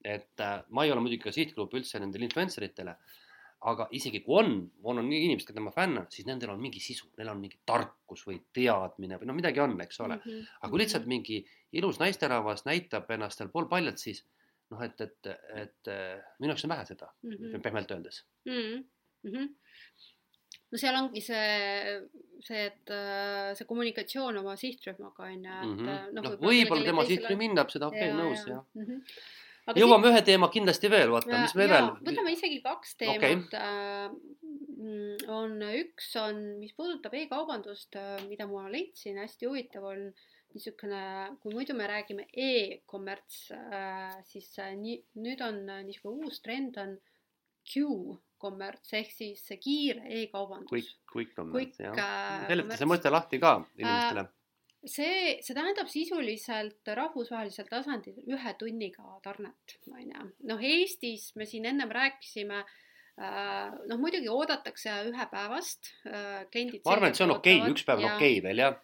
Speaker 2: et äh, ma ei ole muidugi ka sihtgrupp üldse nendele influencer itele aga isegi kui on, on, on inimesed, keda ma fännan, siis nendel on mingi sisu, neil on mingi tarkus või teadmine või noh, midagi on, eks ole.
Speaker 1: Mhm.
Speaker 2: aga kui lihtsalt mingi ilus naisterahvas näitab ennast seal poolpaljalt, siis noh, et, et, et äh, minu jaoks on vähe seda mm. -hmm. pehmelt öeldes.
Speaker 1: mm. -hmm. no seal ongi see, see, et äh, see kommunikatsioon oma sihtrühmaga on ju, et
Speaker 2: noh,
Speaker 1: noh
Speaker 2: võib-olla tema sihtrühm hindab seda, okei okay,, nõus jah.
Speaker 1: -hmm.
Speaker 2: jõuame ühe teema kindlasti veel, vaata, mis me veel.
Speaker 1: võtame isegi kaks teemat okay.. on üks on, mis puudutab e-kaubandust, mida ma leidsin hästi huvitav on niisugune, kui muidu me räägime e-kommerts, siis äh, nii nüüd on äh, niisugune uus trend on Q-kommerts ehk siis see kiire e-kaubandus
Speaker 2: Quick, quick commerce jah
Speaker 1: äh,.
Speaker 2: seleta see mõte lahti ka inimestele.
Speaker 1: see, see tähendab sisuliselt rahvusvahelisel tasandil ühe tunniga tarnet, on ju. noh, Eestis me siin ennem rääkisime, noh muidugi oodatakse ühepäevast, kliendid.
Speaker 2: ma arvan, et see on okei okay., üks päev on okei okay veel jah.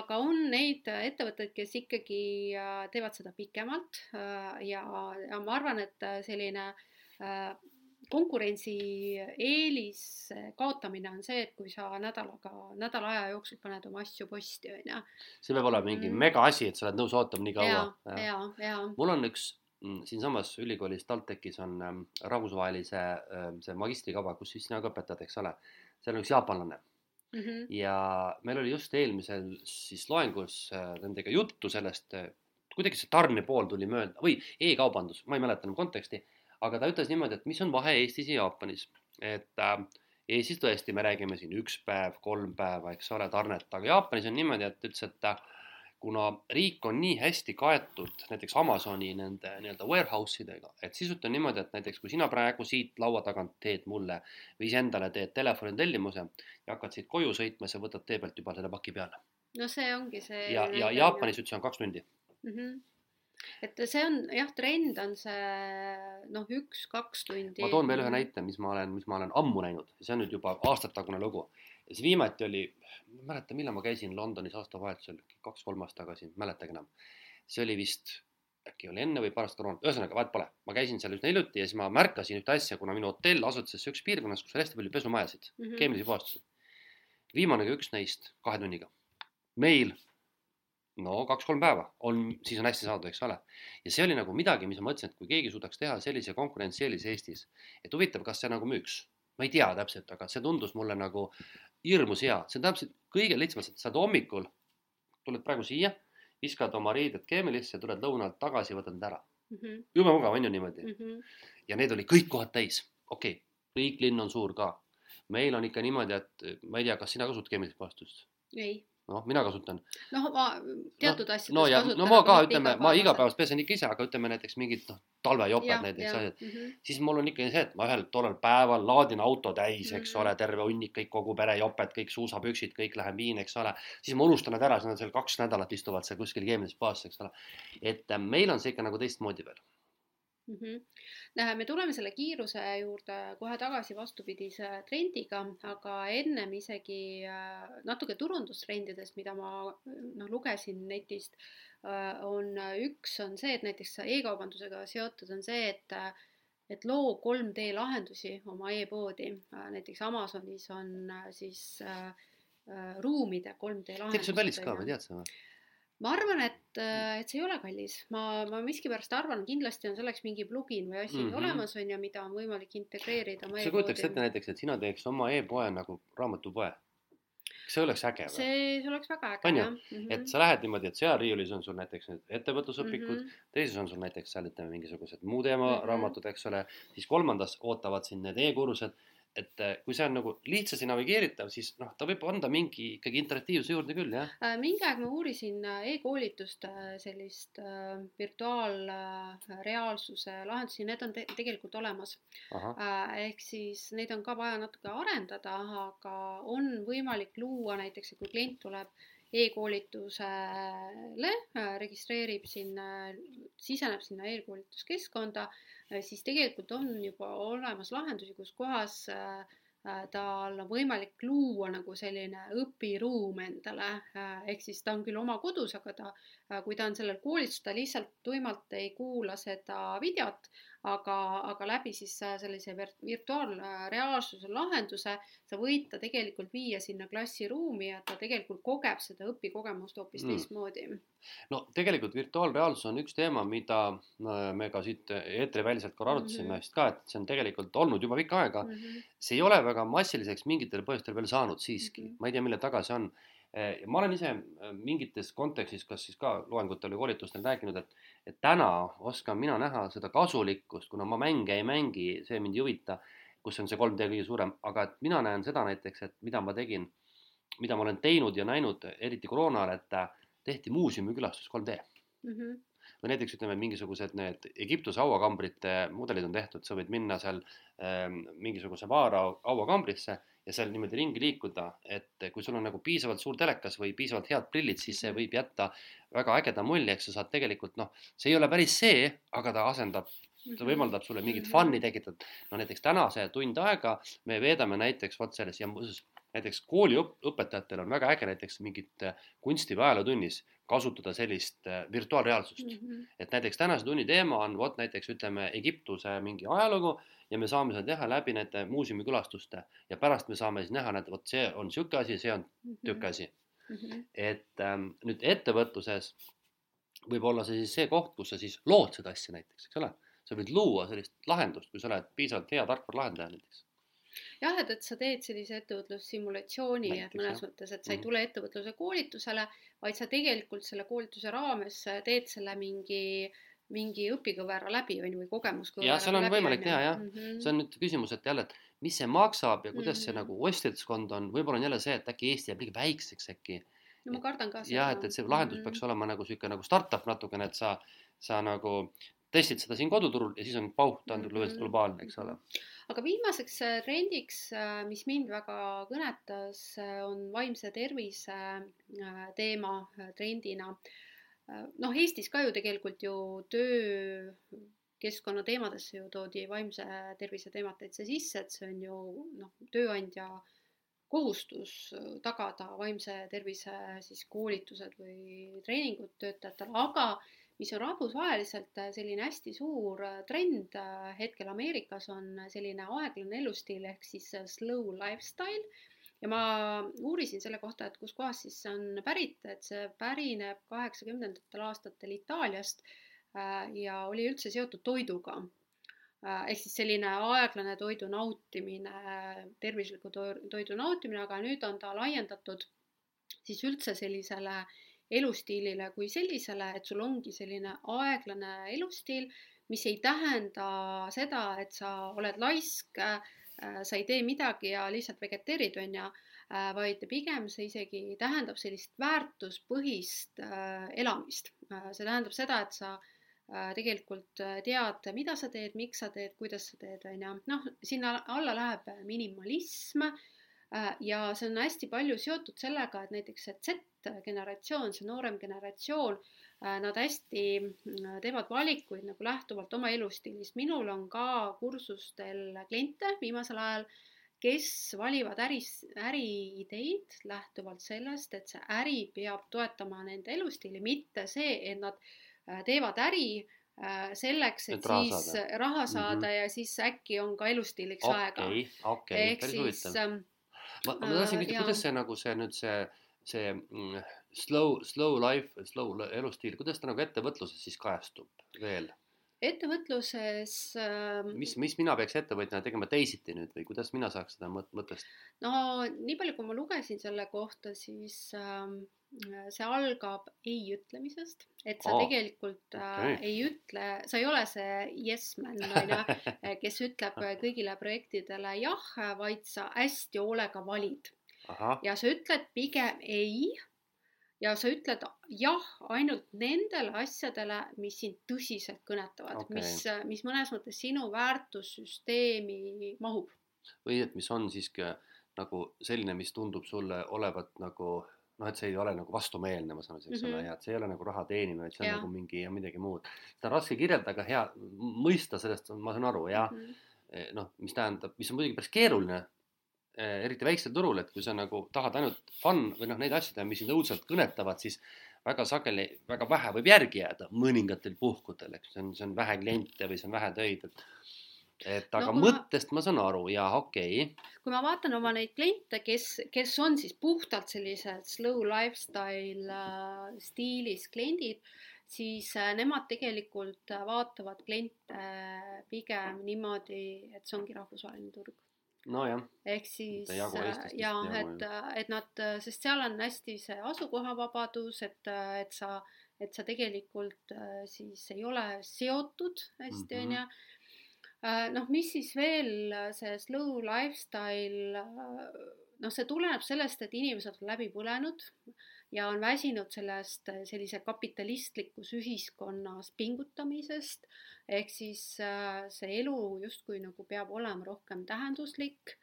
Speaker 1: aga on neid ettevõtteid, kes ikkagi äh, teevad seda pikemalt äh, ja, ja ma arvan, et selline äh, konkurentsieelis kaotamine on see, et kui sa nädalaga, nädala aja jooksul paned oma asju posti, on ju.
Speaker 2: see peab olema mingi
Speaker 1: Mm.
Speaker 2: mega asi, et sa oled nõus ootama nii
Speaker 1: ja
Speaker 2: kaua.,
Speaker 1: ja, ja.
Speaker 2: mul on üks siinsamas ülikoolis TalTechis on ähm, rahvusvahelise ähm, see magistrikava, kus siis sina ka õpetad, eks ole. seal on üks jaapanlane
Speaker 1: Mhm.
Speaker 2: ja meil oli just eelmisel siis loengus äh, nendega juttu sellest, kuidagi see tarne pool tuli mööda või e-kaubandus, ma ei mäleta enam konteksti, aga ta ütles niimoodi, et mis on vahe Eestis ja Jaapanis, et äh, Eestis tõesti me räägime siin üks päev, kolm päeva, eks ole, tarnet, aga Jaapanis on niimoodi, et ütles, et äh, kuna riik on nii hästi kaetud näiteks Amazoni nende nii-öelda warehouse idega, et sisuliselt on niimoodi, et näiteks kui sina praegu siit laua tagant teed mulle või iseendale teed telefoni tellimuse ja hakkad siit koju sõitma, sa võtad tee pealt juba selle paki peale.
Speaker 1: no see ongi see.
Speaker 2: ja, ja Jaapanis ütles, on kaks tundi.
Speaker 1: mm. -hmm. et see on jah, trend on see noh, üks-kaks tundi.
Speaker 2: ma toon veel ühe näite, mis ma olen, mis ma olen ammu näinud, see on nüüd juba aastatetagune lugu. Ja see viimati oli, ma ei mäleta, millal ma käisin Londonis aastavahetusel, kaks-kolm aastat tagasi, mäletagi enam. see oli vist, äkki oli enne või pärast koroonat, ühesõnaga vahet pole, ma käisin seal üsna hiljuti ja siis ma märkasin ühte asja, kuna minu hotell asus üks piirkonnas, kus oli hästi palju pesumajasid,
Speaker 1: mm. -hmm.
Speaker 2: keemilisi puhastusi. viimane ka üks neist kahe tunniga. meil no kaks-kolm päeva on, siis on hästi saadud, eks ole. ja see oli nagu midagi, mis ma mõtlesin, et kui keegi suudaks teha sellise konkurentsieelise Eestis, et huvitav, kas see nagu müüks. ma ei tea täpselt, aga see tundus mulle nagu hirmus hea, see on täpselt kõige lihtsamalt, et sa oled hommikul, tuled praegu siia, viskad oma riided keemilisse, tuled lõunalt tagasi, võtad need ära.
Speaker 1: Mm -hmm.
Speaker 2: jube mugav on ju niimoodi
Speaker 1: Mm -hmm.
Speaker 2: ja need olid kõik kohad täis, okei okay., riik, linn on suur ka. Meil on ikka niimoodi, et ma ei tea, kas sina kasutad keemilist puhastust?
Speaker 1: ei,
Speaker 2: noh, mina kasutan.
Speaker 1: noh, ma teatud asjades
Speaker 2: no ja,
Speaker 1: kasutan,
Speaker 2: no ma ka ütleme, ma
Speaker 1: igapäevaselt.
Speaker 2: pesen ikka ise, aga ütleme näiteks mingid noh, talvejoped näiteks asjad,
Speaker 1: mhm.
Speaker 2: siis mul on ikkagi see, et ma ühel tollel päeval laadin auto täis, eks
Speaker 1: Mhm.
Speaker 2: ole, terve hunnik kõik kogu pere joped, kõik suusapüksid, kõik läheb viin, eks ole. siis ma unustan nad ära, siis nad seal kaks nädalat istuvad seal kuskil keemilises baas, eks ole. et äh, meil on see ikka nagu teistmoodi veel.
Speaker 1: mm. -hmm. me tuleme selle kiiruse juurde kohe tagasi vastupidise trendiga, aga ennem isegi äh, natuke turundustrendidest, mida ma noh, lugesin netist, on üks on see, et näiteks e-kaubandusega seotud on see, et et loo 3D lahendusi oma e-poodi, näiteks Amazonis on äh, siis äh, äh, ruumide 3D lahendused.
Speaker 2: tegelikult see on või, tead sa või?
Speaker 1: Ma arvan, et, et see ei ole kallis, ma, ma miskipärast arvan, kindlasti on selleks mingi plugin või asi mm. -hmm. olemas on ju, mida on võimalik integreerida
Speaker 2: sa kujutaks ette näiteks, et sina teeks oma e-poe nagu raamatupoe. kas see oleks äge või?
Speaker 1: see, oleks väga äge jah mm. -hmm.
Speaker 2: et sa lähed niimoodi, et seal riiulis on sul näiteks need ettevõtlusõpikud mm. -hmm. teises on sul näiteks seal ütleme mingisugused muu teema mm. -hmm. raamatud, eks ole, siis kolmandas ootavad sind need e-kursused. Et eh, kui see on nagu lihtsasti navigeeritav, siis noh, ta võib anda mingi ikkagi interaktiivsuse juurde küll jah.
Speaker 1: Äh, mingi aeg ma uurisin äh, e-koolitust äh, sellist äh, virtuaalreaalsuse lahendusi, need on te tegelikult olemas. Äh, ehk siis neid on ka vaja natuke arendada, aga on võimalik luua näiteks, kui klient tuleb e-koolitusele, registreerib sinna, siseneb sinna e-koolituskeskkonda, siis tegelikult on juba olemas lahendusi, kus kohas äh, äh, tal on võimalik luua nagu selline õpiruum endale, ehk siis ta on küll oma kodus, aga ta, kui ta on sellel koolitusel, ta lihtsalt tuimalt ei kuula seda videot, aga, aga läbi siis äh, sellise vir- virtuaalreaalsuse lahenduse sa võid ta tegelikult viia sinna klassiruumi ja ta tegelikult kogeb seda õpikogemust hoopis
Speaker 2: Mm.
Speaker 1: teistmoodi.
Speaker 2: no tegelikult virtuaalreaalsus on üks teema, mida äh, me ka siit eetriväliselt korra arutasime mm. -hmm. vist ka, et see on tegelikult olnud juba pikka aega mm. -hmm. see ei ole väga massiliseks mingitel põhjustel veel saanud siiski mm. -hmm. ma ei tea, mille taga see on. Ma olen ise äh, mingites kontekstis, kas siis ka loengutel või koolitustel rääkinud, et, et täna oskan mina näha seda kasulikkust, kuna ma mänge ei mängi, see mind ei huvita, kus on see 3D kõige suurem, aga et mina näen seda näiteks, et mida ma tegin, mida ma olen teinud ja näinud, eriti koroona ajal, et äh, tehti muuseumikülastus 3D
Speaker 1: Mhm.
Speaker 2: või näiteks ütleme, mingisugused need Egiptuse hauakambrite mudelid on tehtud, sa võid minna seal ähm, mingisuguse vaara hauakambrisse ja seal niimoodi ringi liikuda, et kui sul on nagu piisavalt suur telekas või piisavalt head prillid, siis see võib jätta väga ägeda mulje, eks sa saad tegelikult noh, see ei ole päris see, aga ta asendab, ta võimaldab sulle mingit
Speaker 1: Mhm.
Speaker 2: fun'i tekitada. no näiteks täna see tund aega me veedame näiteks vot selles ja muuseas näiteks kooliõpetajatel on väga äge näiteks mingit äh, kunsti või ajalootunnis kasutada sellist äh, virtuaalreaalsust
Speaker 1: Mhm.
Speaker 2: et näiteks tänase tunni teema on vot näiteks ütleme Egiptuse mingi ajalugu ja me saame seda teha läbi nende muuseumikülastuste ja pärast me saame siis näha, et vot see on sihuke asi, see on tükk asi.
Speaker 1: Mhm.
Speaker 2: et ähm, nüüd ettevõtluses võib olla see siis see koht, kus sa siis lood seda asja näiteks, eks ole. sa võid luua sellist lahendust, kui sa oled piisavalt hea tarkvaralahendaja näiteks.
Speaker 1: jah, et, et sa teed sellise ettevõtlussimulatsiooni, et mõnes mõttes, et sa ei
Speaker 2: Mhm.
Speaker 1: tule ettevõtluse koolitusele, vaid sa tegelikult selle koolituse raames teed selle mingi, mingi õpikõvera läbi ju, või kogemuskõvera
Speaker 2: Jah, seal on
Speaker 1: läbi,
Speaker 2: võimalik teha, jah.
Speaker 1: Mhm.
Speaker 2: see on nüüd küsimus, et jälle, et mis see maksab ja kuidas see
Speaker 1: Mhm.
Speaker 2: nagu ostjaskond on, võib-olla on jälle see, et äkki Eesti jääb liiga väikseks äkki
Speaker 1: no ma kardan ka
Speaker 2: jah, et, et see lahendus peaks olema nagu sihuke nagu startup natukene, et sa, sa nagu testid seda siin koduturul ja siis on pauh, ta on
Speaker 1: Mhm.
Speaker 2: mm -hmm. globaalne, eks ole.
Speaker 1: Aga viimaseks äh, trendiks, mis mind väga kõnetas, on vaimse tervise äh, teema äh, trendina. noh, Eestis ka ju tegelikult ju töökeskkonna teemadesse ju toodi vaimse tervise teemat täitsa sisse, et see on ju noh, tööandja kohustus tagada vaimse tervise siis koolitused või treeningud töötajatele, aga mis on rahvusvaheliselt selline hästi suur trend hetkel Ameerikas on selline aeglane elustiil ehk siis slow lifestyle ja ma uurisin selle kohta, et kuskohast siis see on pärit, et see pärineb kaheksakümnendatel aastatel Itaaliast äh, ja oli üldse seotud toiduga. ehk siis selline aeglane toidu nautimine, tervisliku to- toidu nautimine, aga nüüd on ta laiendatud siis üldse sellisele elustiilile kui sellisele, et sul ongi selline aeglane elustiil, mis ei tähenda seda, et sa oled laisk, äh, sa ei tee midagi ja lihtsalt vegeteerid, on ju, äh, vaid pigem see isegi tähendab sellist väärtuspõhist elamist. see tähendab seda, et sa tegelikult tead, mida sa teed, miks sa teed, kuidas sa teed, on ju. noh, sinna alla läheb minimalism ja see on hästi palju seotud sellega, et näiteks see Z-generatsioon, see noorem generatsioon Äh, nad hästi äh, teevad valikuid nagu lähtuvalt oma elustiilist. minul on ka kursustel kliente viimasel ajal, kes valivad äris, äriideid lähtuvalt sellest, et see äri peab toetama nende elustiili, mitte see, et nad äh, teevad äri selleks, et, siis saada. raha saada mm -hmm. ja siis äkki on ka elustiiliks
Speaker 2: okay,
Speaker 1: aega.
Speaker 2: okei, ehk siis huvitav. Ma, ma tahtsin küsida, kuidas see nagu see nüüd see, see mm, slow, slow life, slow elustiil, kuidas ta nagu ettevõtluses siis kajastub veel?
Speaker 1: ettevõtluses äh,.
Speaker 2: mis, mis mina peaks ettevõtjana tegema teisiti nüüd või kuidas mina saaks seda mõt-, mõtest?
Speaker 1: no nii palju, kui ma lugesin selle kohta, siis äh, see algab ei ütlemisest, et sa oh, tegelikult okay. äh, ei ütle, sa ei ole see yes man on ju, kes ütleb kõigile projektidele jah, vaid sa hästi hoolega valid. ja sa ütled pigem ei ja sa ütled jah ainult nendele asjadele, mis sind tõsiselt kõnetavad okay., mis, mis mõnes mõttes sinu väärtussüsteemi mahub.
Speaker 2: või et mis on siiski nagu selline, mis tundub sulle olevat nagu noh, et see ei ole nagu vastumeelne, ma saan aru, eks ole mm -hmm., ja et see ei ole nagu raha teenimine, et see on ja. nagu mingi ja midagi muud. seda on raske kirjeldada, aga hea mõista sellest, ma saan aru ja mm -hmm. noh, mis tähendab, mis on muidugi päris keeruline Eh, eriti väiksel turul, et kui sa nagu tahad ainult fun või noh, neid asju teha, mis sind õudselt kõnetavad, siis väga sageli, väga vähe võib järgi jääda mõningatel puhkudel, eks see on, see on vähe kliente või see on vähe töid, et et aga no, mõttest ma saan aru ja okei okay..
Speaker 1: kui ma vaatan oma neid kliente, kes, kes on siis puhtalt sellised slow lifestyle äh, stiilis kliendid, siis äh, nemad tegelikult vaatavad kliente äh, pigem niimoodi, et see ongi rahvusvaheline turg
Speaker 2: nojah.
Speaker 1: ehk siis äh, ja et, äh, et nad, äh, sest seal on hästi see asukohavabadus, et, et sa, et sa tegelikult siis ei ole seotud hästi, mhm. ju. Noh, mis siis veel see slow lifestyle, noh, see tuleneb sellest, et inimesed on läbi põlenud ja on väsinud sellest sellise kapitalistlikus ühiskonnas pingutamisest ehk siis äh, see elu justkui nagu peab olema rohkem tähenduslik.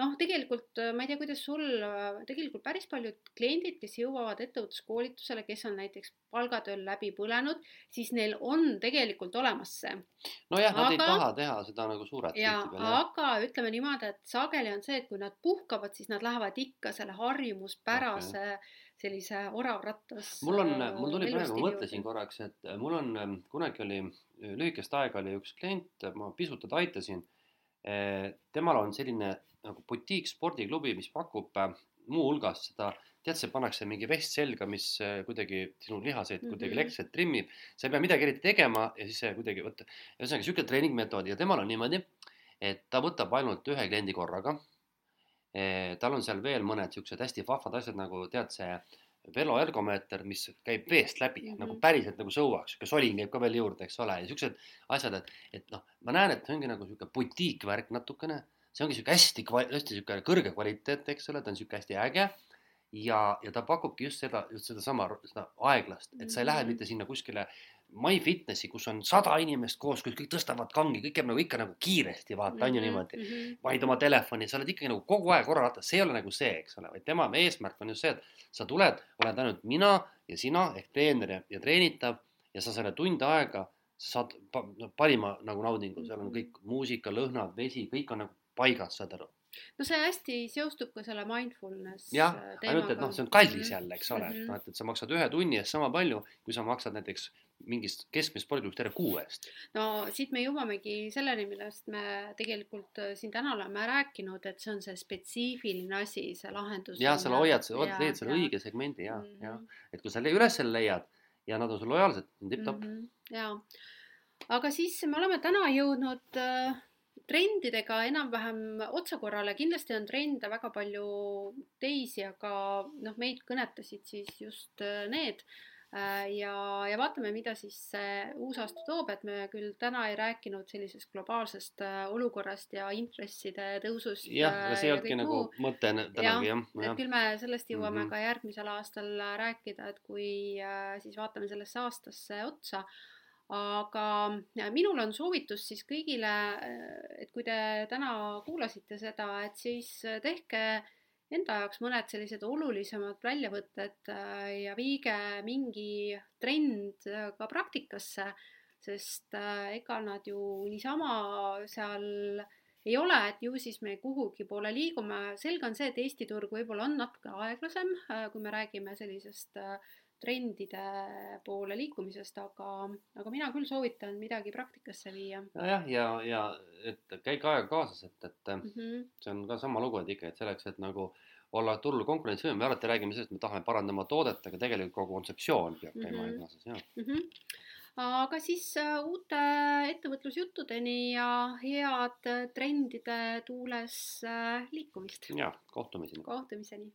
Speaker 1: Noh, tegelikult äh, ma ei tea, kuidas sul, äh, tegelikult päris paljud kliendid, kes jõuavad ettevõtluskoolitusele, kes on näiteks palgatööl läbi põlenud, siis neil on tegelikult olemas see.
Speaker 2: nojah, nad aga, ei taha teha seda nagu suurelt.
Speaker 1: ja, aga ütleme niimoodi, et sageli on see, et kui nad puhkavad, siis nad lähevad ikka selle harjumuspärase okay sellise oravrattas.
Speaker 2: mul on, mul tuli praegu, ma mõtlesin korraks, et mul on, kunagi oli lühikest aega oli üks klient, ma pisut teda aitasin. Temal on selline nagu butiik spordiklubi, mis pakub äh, muuhulgas seda, tead, see pannakse mingi vest selga, mis äh, kuidagi sinu lihaseid mm -hmm. kuidagi elektrisselt trimmib. sa ei pea midagi eriti tegema ja siis see kuidagi võtta, ühesõnaga sihuke treeningmeetod ja temal on niimoodi, et ta võtab ainult ühe kliendi korraga. Eh, tal on seal veel mõned siuksed hästi vahvad asjad nagu tead, see veloergomeeter, mis käib veest läbi mm -hmm. nagu päriselt nagu sõuaks, sihuke solin käib ka veel juurde, eks ole, ja siuksed asjad, et, et noh, ma näen, et see ongi nagu sihuke butiikvärk natukene, see ongi sihuke hästi, hästi sihuke kõrge kvaliteet, eks ole, ta on sihuke hästi äge ja, ja ta pakubki just seda, just sedasama, seda aeglast, et sa ei lähe mhm. mitte sinna kuskile MyFitnessi, kus on sada inimest koos, kus kõik tõstavad kangi, kõik käib nagu ikka nagu kiiresti, vaata on ju mhm, niimoodi mm. -hmm. vaid oma telefoni, sa oled ikkagi nagu kogu aeg korrarattas, see ei ole nagu see, eks ole, vaid tema eesmärk on just see, et sa tuled, oled ainult mina ja sina ehk treener ja, ja treenitav ja sa selle tund aega saad parima nagu naudingu, seal on mhm. kõik muusika, lõhnad, vesi, kõik on nagu paigas, saad aru
Speaker 1: no see hästi seostub ka selle mindfulness
Speaker 2: jah, ainult et noh, see on kallis jälle, eks ole mm, -hmm. noh et, et sa maksad ühe tunni eest sama palju, kui sa maksad näiteks mingist keskmist spordiklubist terve kuu eest.
Speaker 1: no siit me jõuamegi selleni, millest me tegelikult äh, siin täna oleme rääkinud, et see on see spetsiifiline asi, see lahendus.
Speaker 2: jah, sa hoiad, sa leiad selle õige segmendi ja mm, -hmm. ja et kui sa üles selle leiad ja nad on sul lojaalsed, tipp-topp mm.
Speaker 1: -hmm. ja, aga siis me oleme täna jõudnud äh, trendidega enam-vähem otsakorrale, kindlasti on trende väga palju teisi, aga noh, meid kõnetasid siis just äh, need. Äh, ja, ja vaatame, mida siis see uus aasta toob, et me küll täna ei rääkinud sellisest globaalsest äh, olukorrast ja intresside tõusust.
Speaker 2: jah, aga see ei olnudki nagu mõte tänagi jah.
Speaker 1: et küll me sellest jõuame mm -hmm. ka järgmisel aastal rääkida, et kui siis vaatame sellesse aastasse otsa aga minul on soovitus siis kõigile, et kui te täna kuulasite seda, et siis tehke enda jaoks mõned sellised olulisemad väljavõtted äh, ja viige mingi trend äh, ka praktikasse, sest äh, ega nad ju niisama seal ei ole, et ju siis me kuhugi poole liigume. selge on see, et Eesti turg võib-olla on natuke aeglasem, kui me räägime sellisest trendide poole liikumisest, aga, aga mina küll soovitan midagi praktikasse viia.
Speaker 2: nojah, ja, ja, ja et käige ajaga kaasas, et, et mm -hmm. see on ka sama lugu, et ikka, et selleks, et nagu olla turul konkurentsivõimeline, me alati räägime sellest, et me tahame parandada oma toodet, aga tegelikult kogu kontseptsioon peab käima mm -hmm. kaasas, jah
Speaker 1: mm. -hmm aga siis uh, uute ettevõtlusjuttudeni ja head trendide tuules uh, liikumist.
Speaker 2: ja kohtumiseni.
Speaker 1: kohtumiseni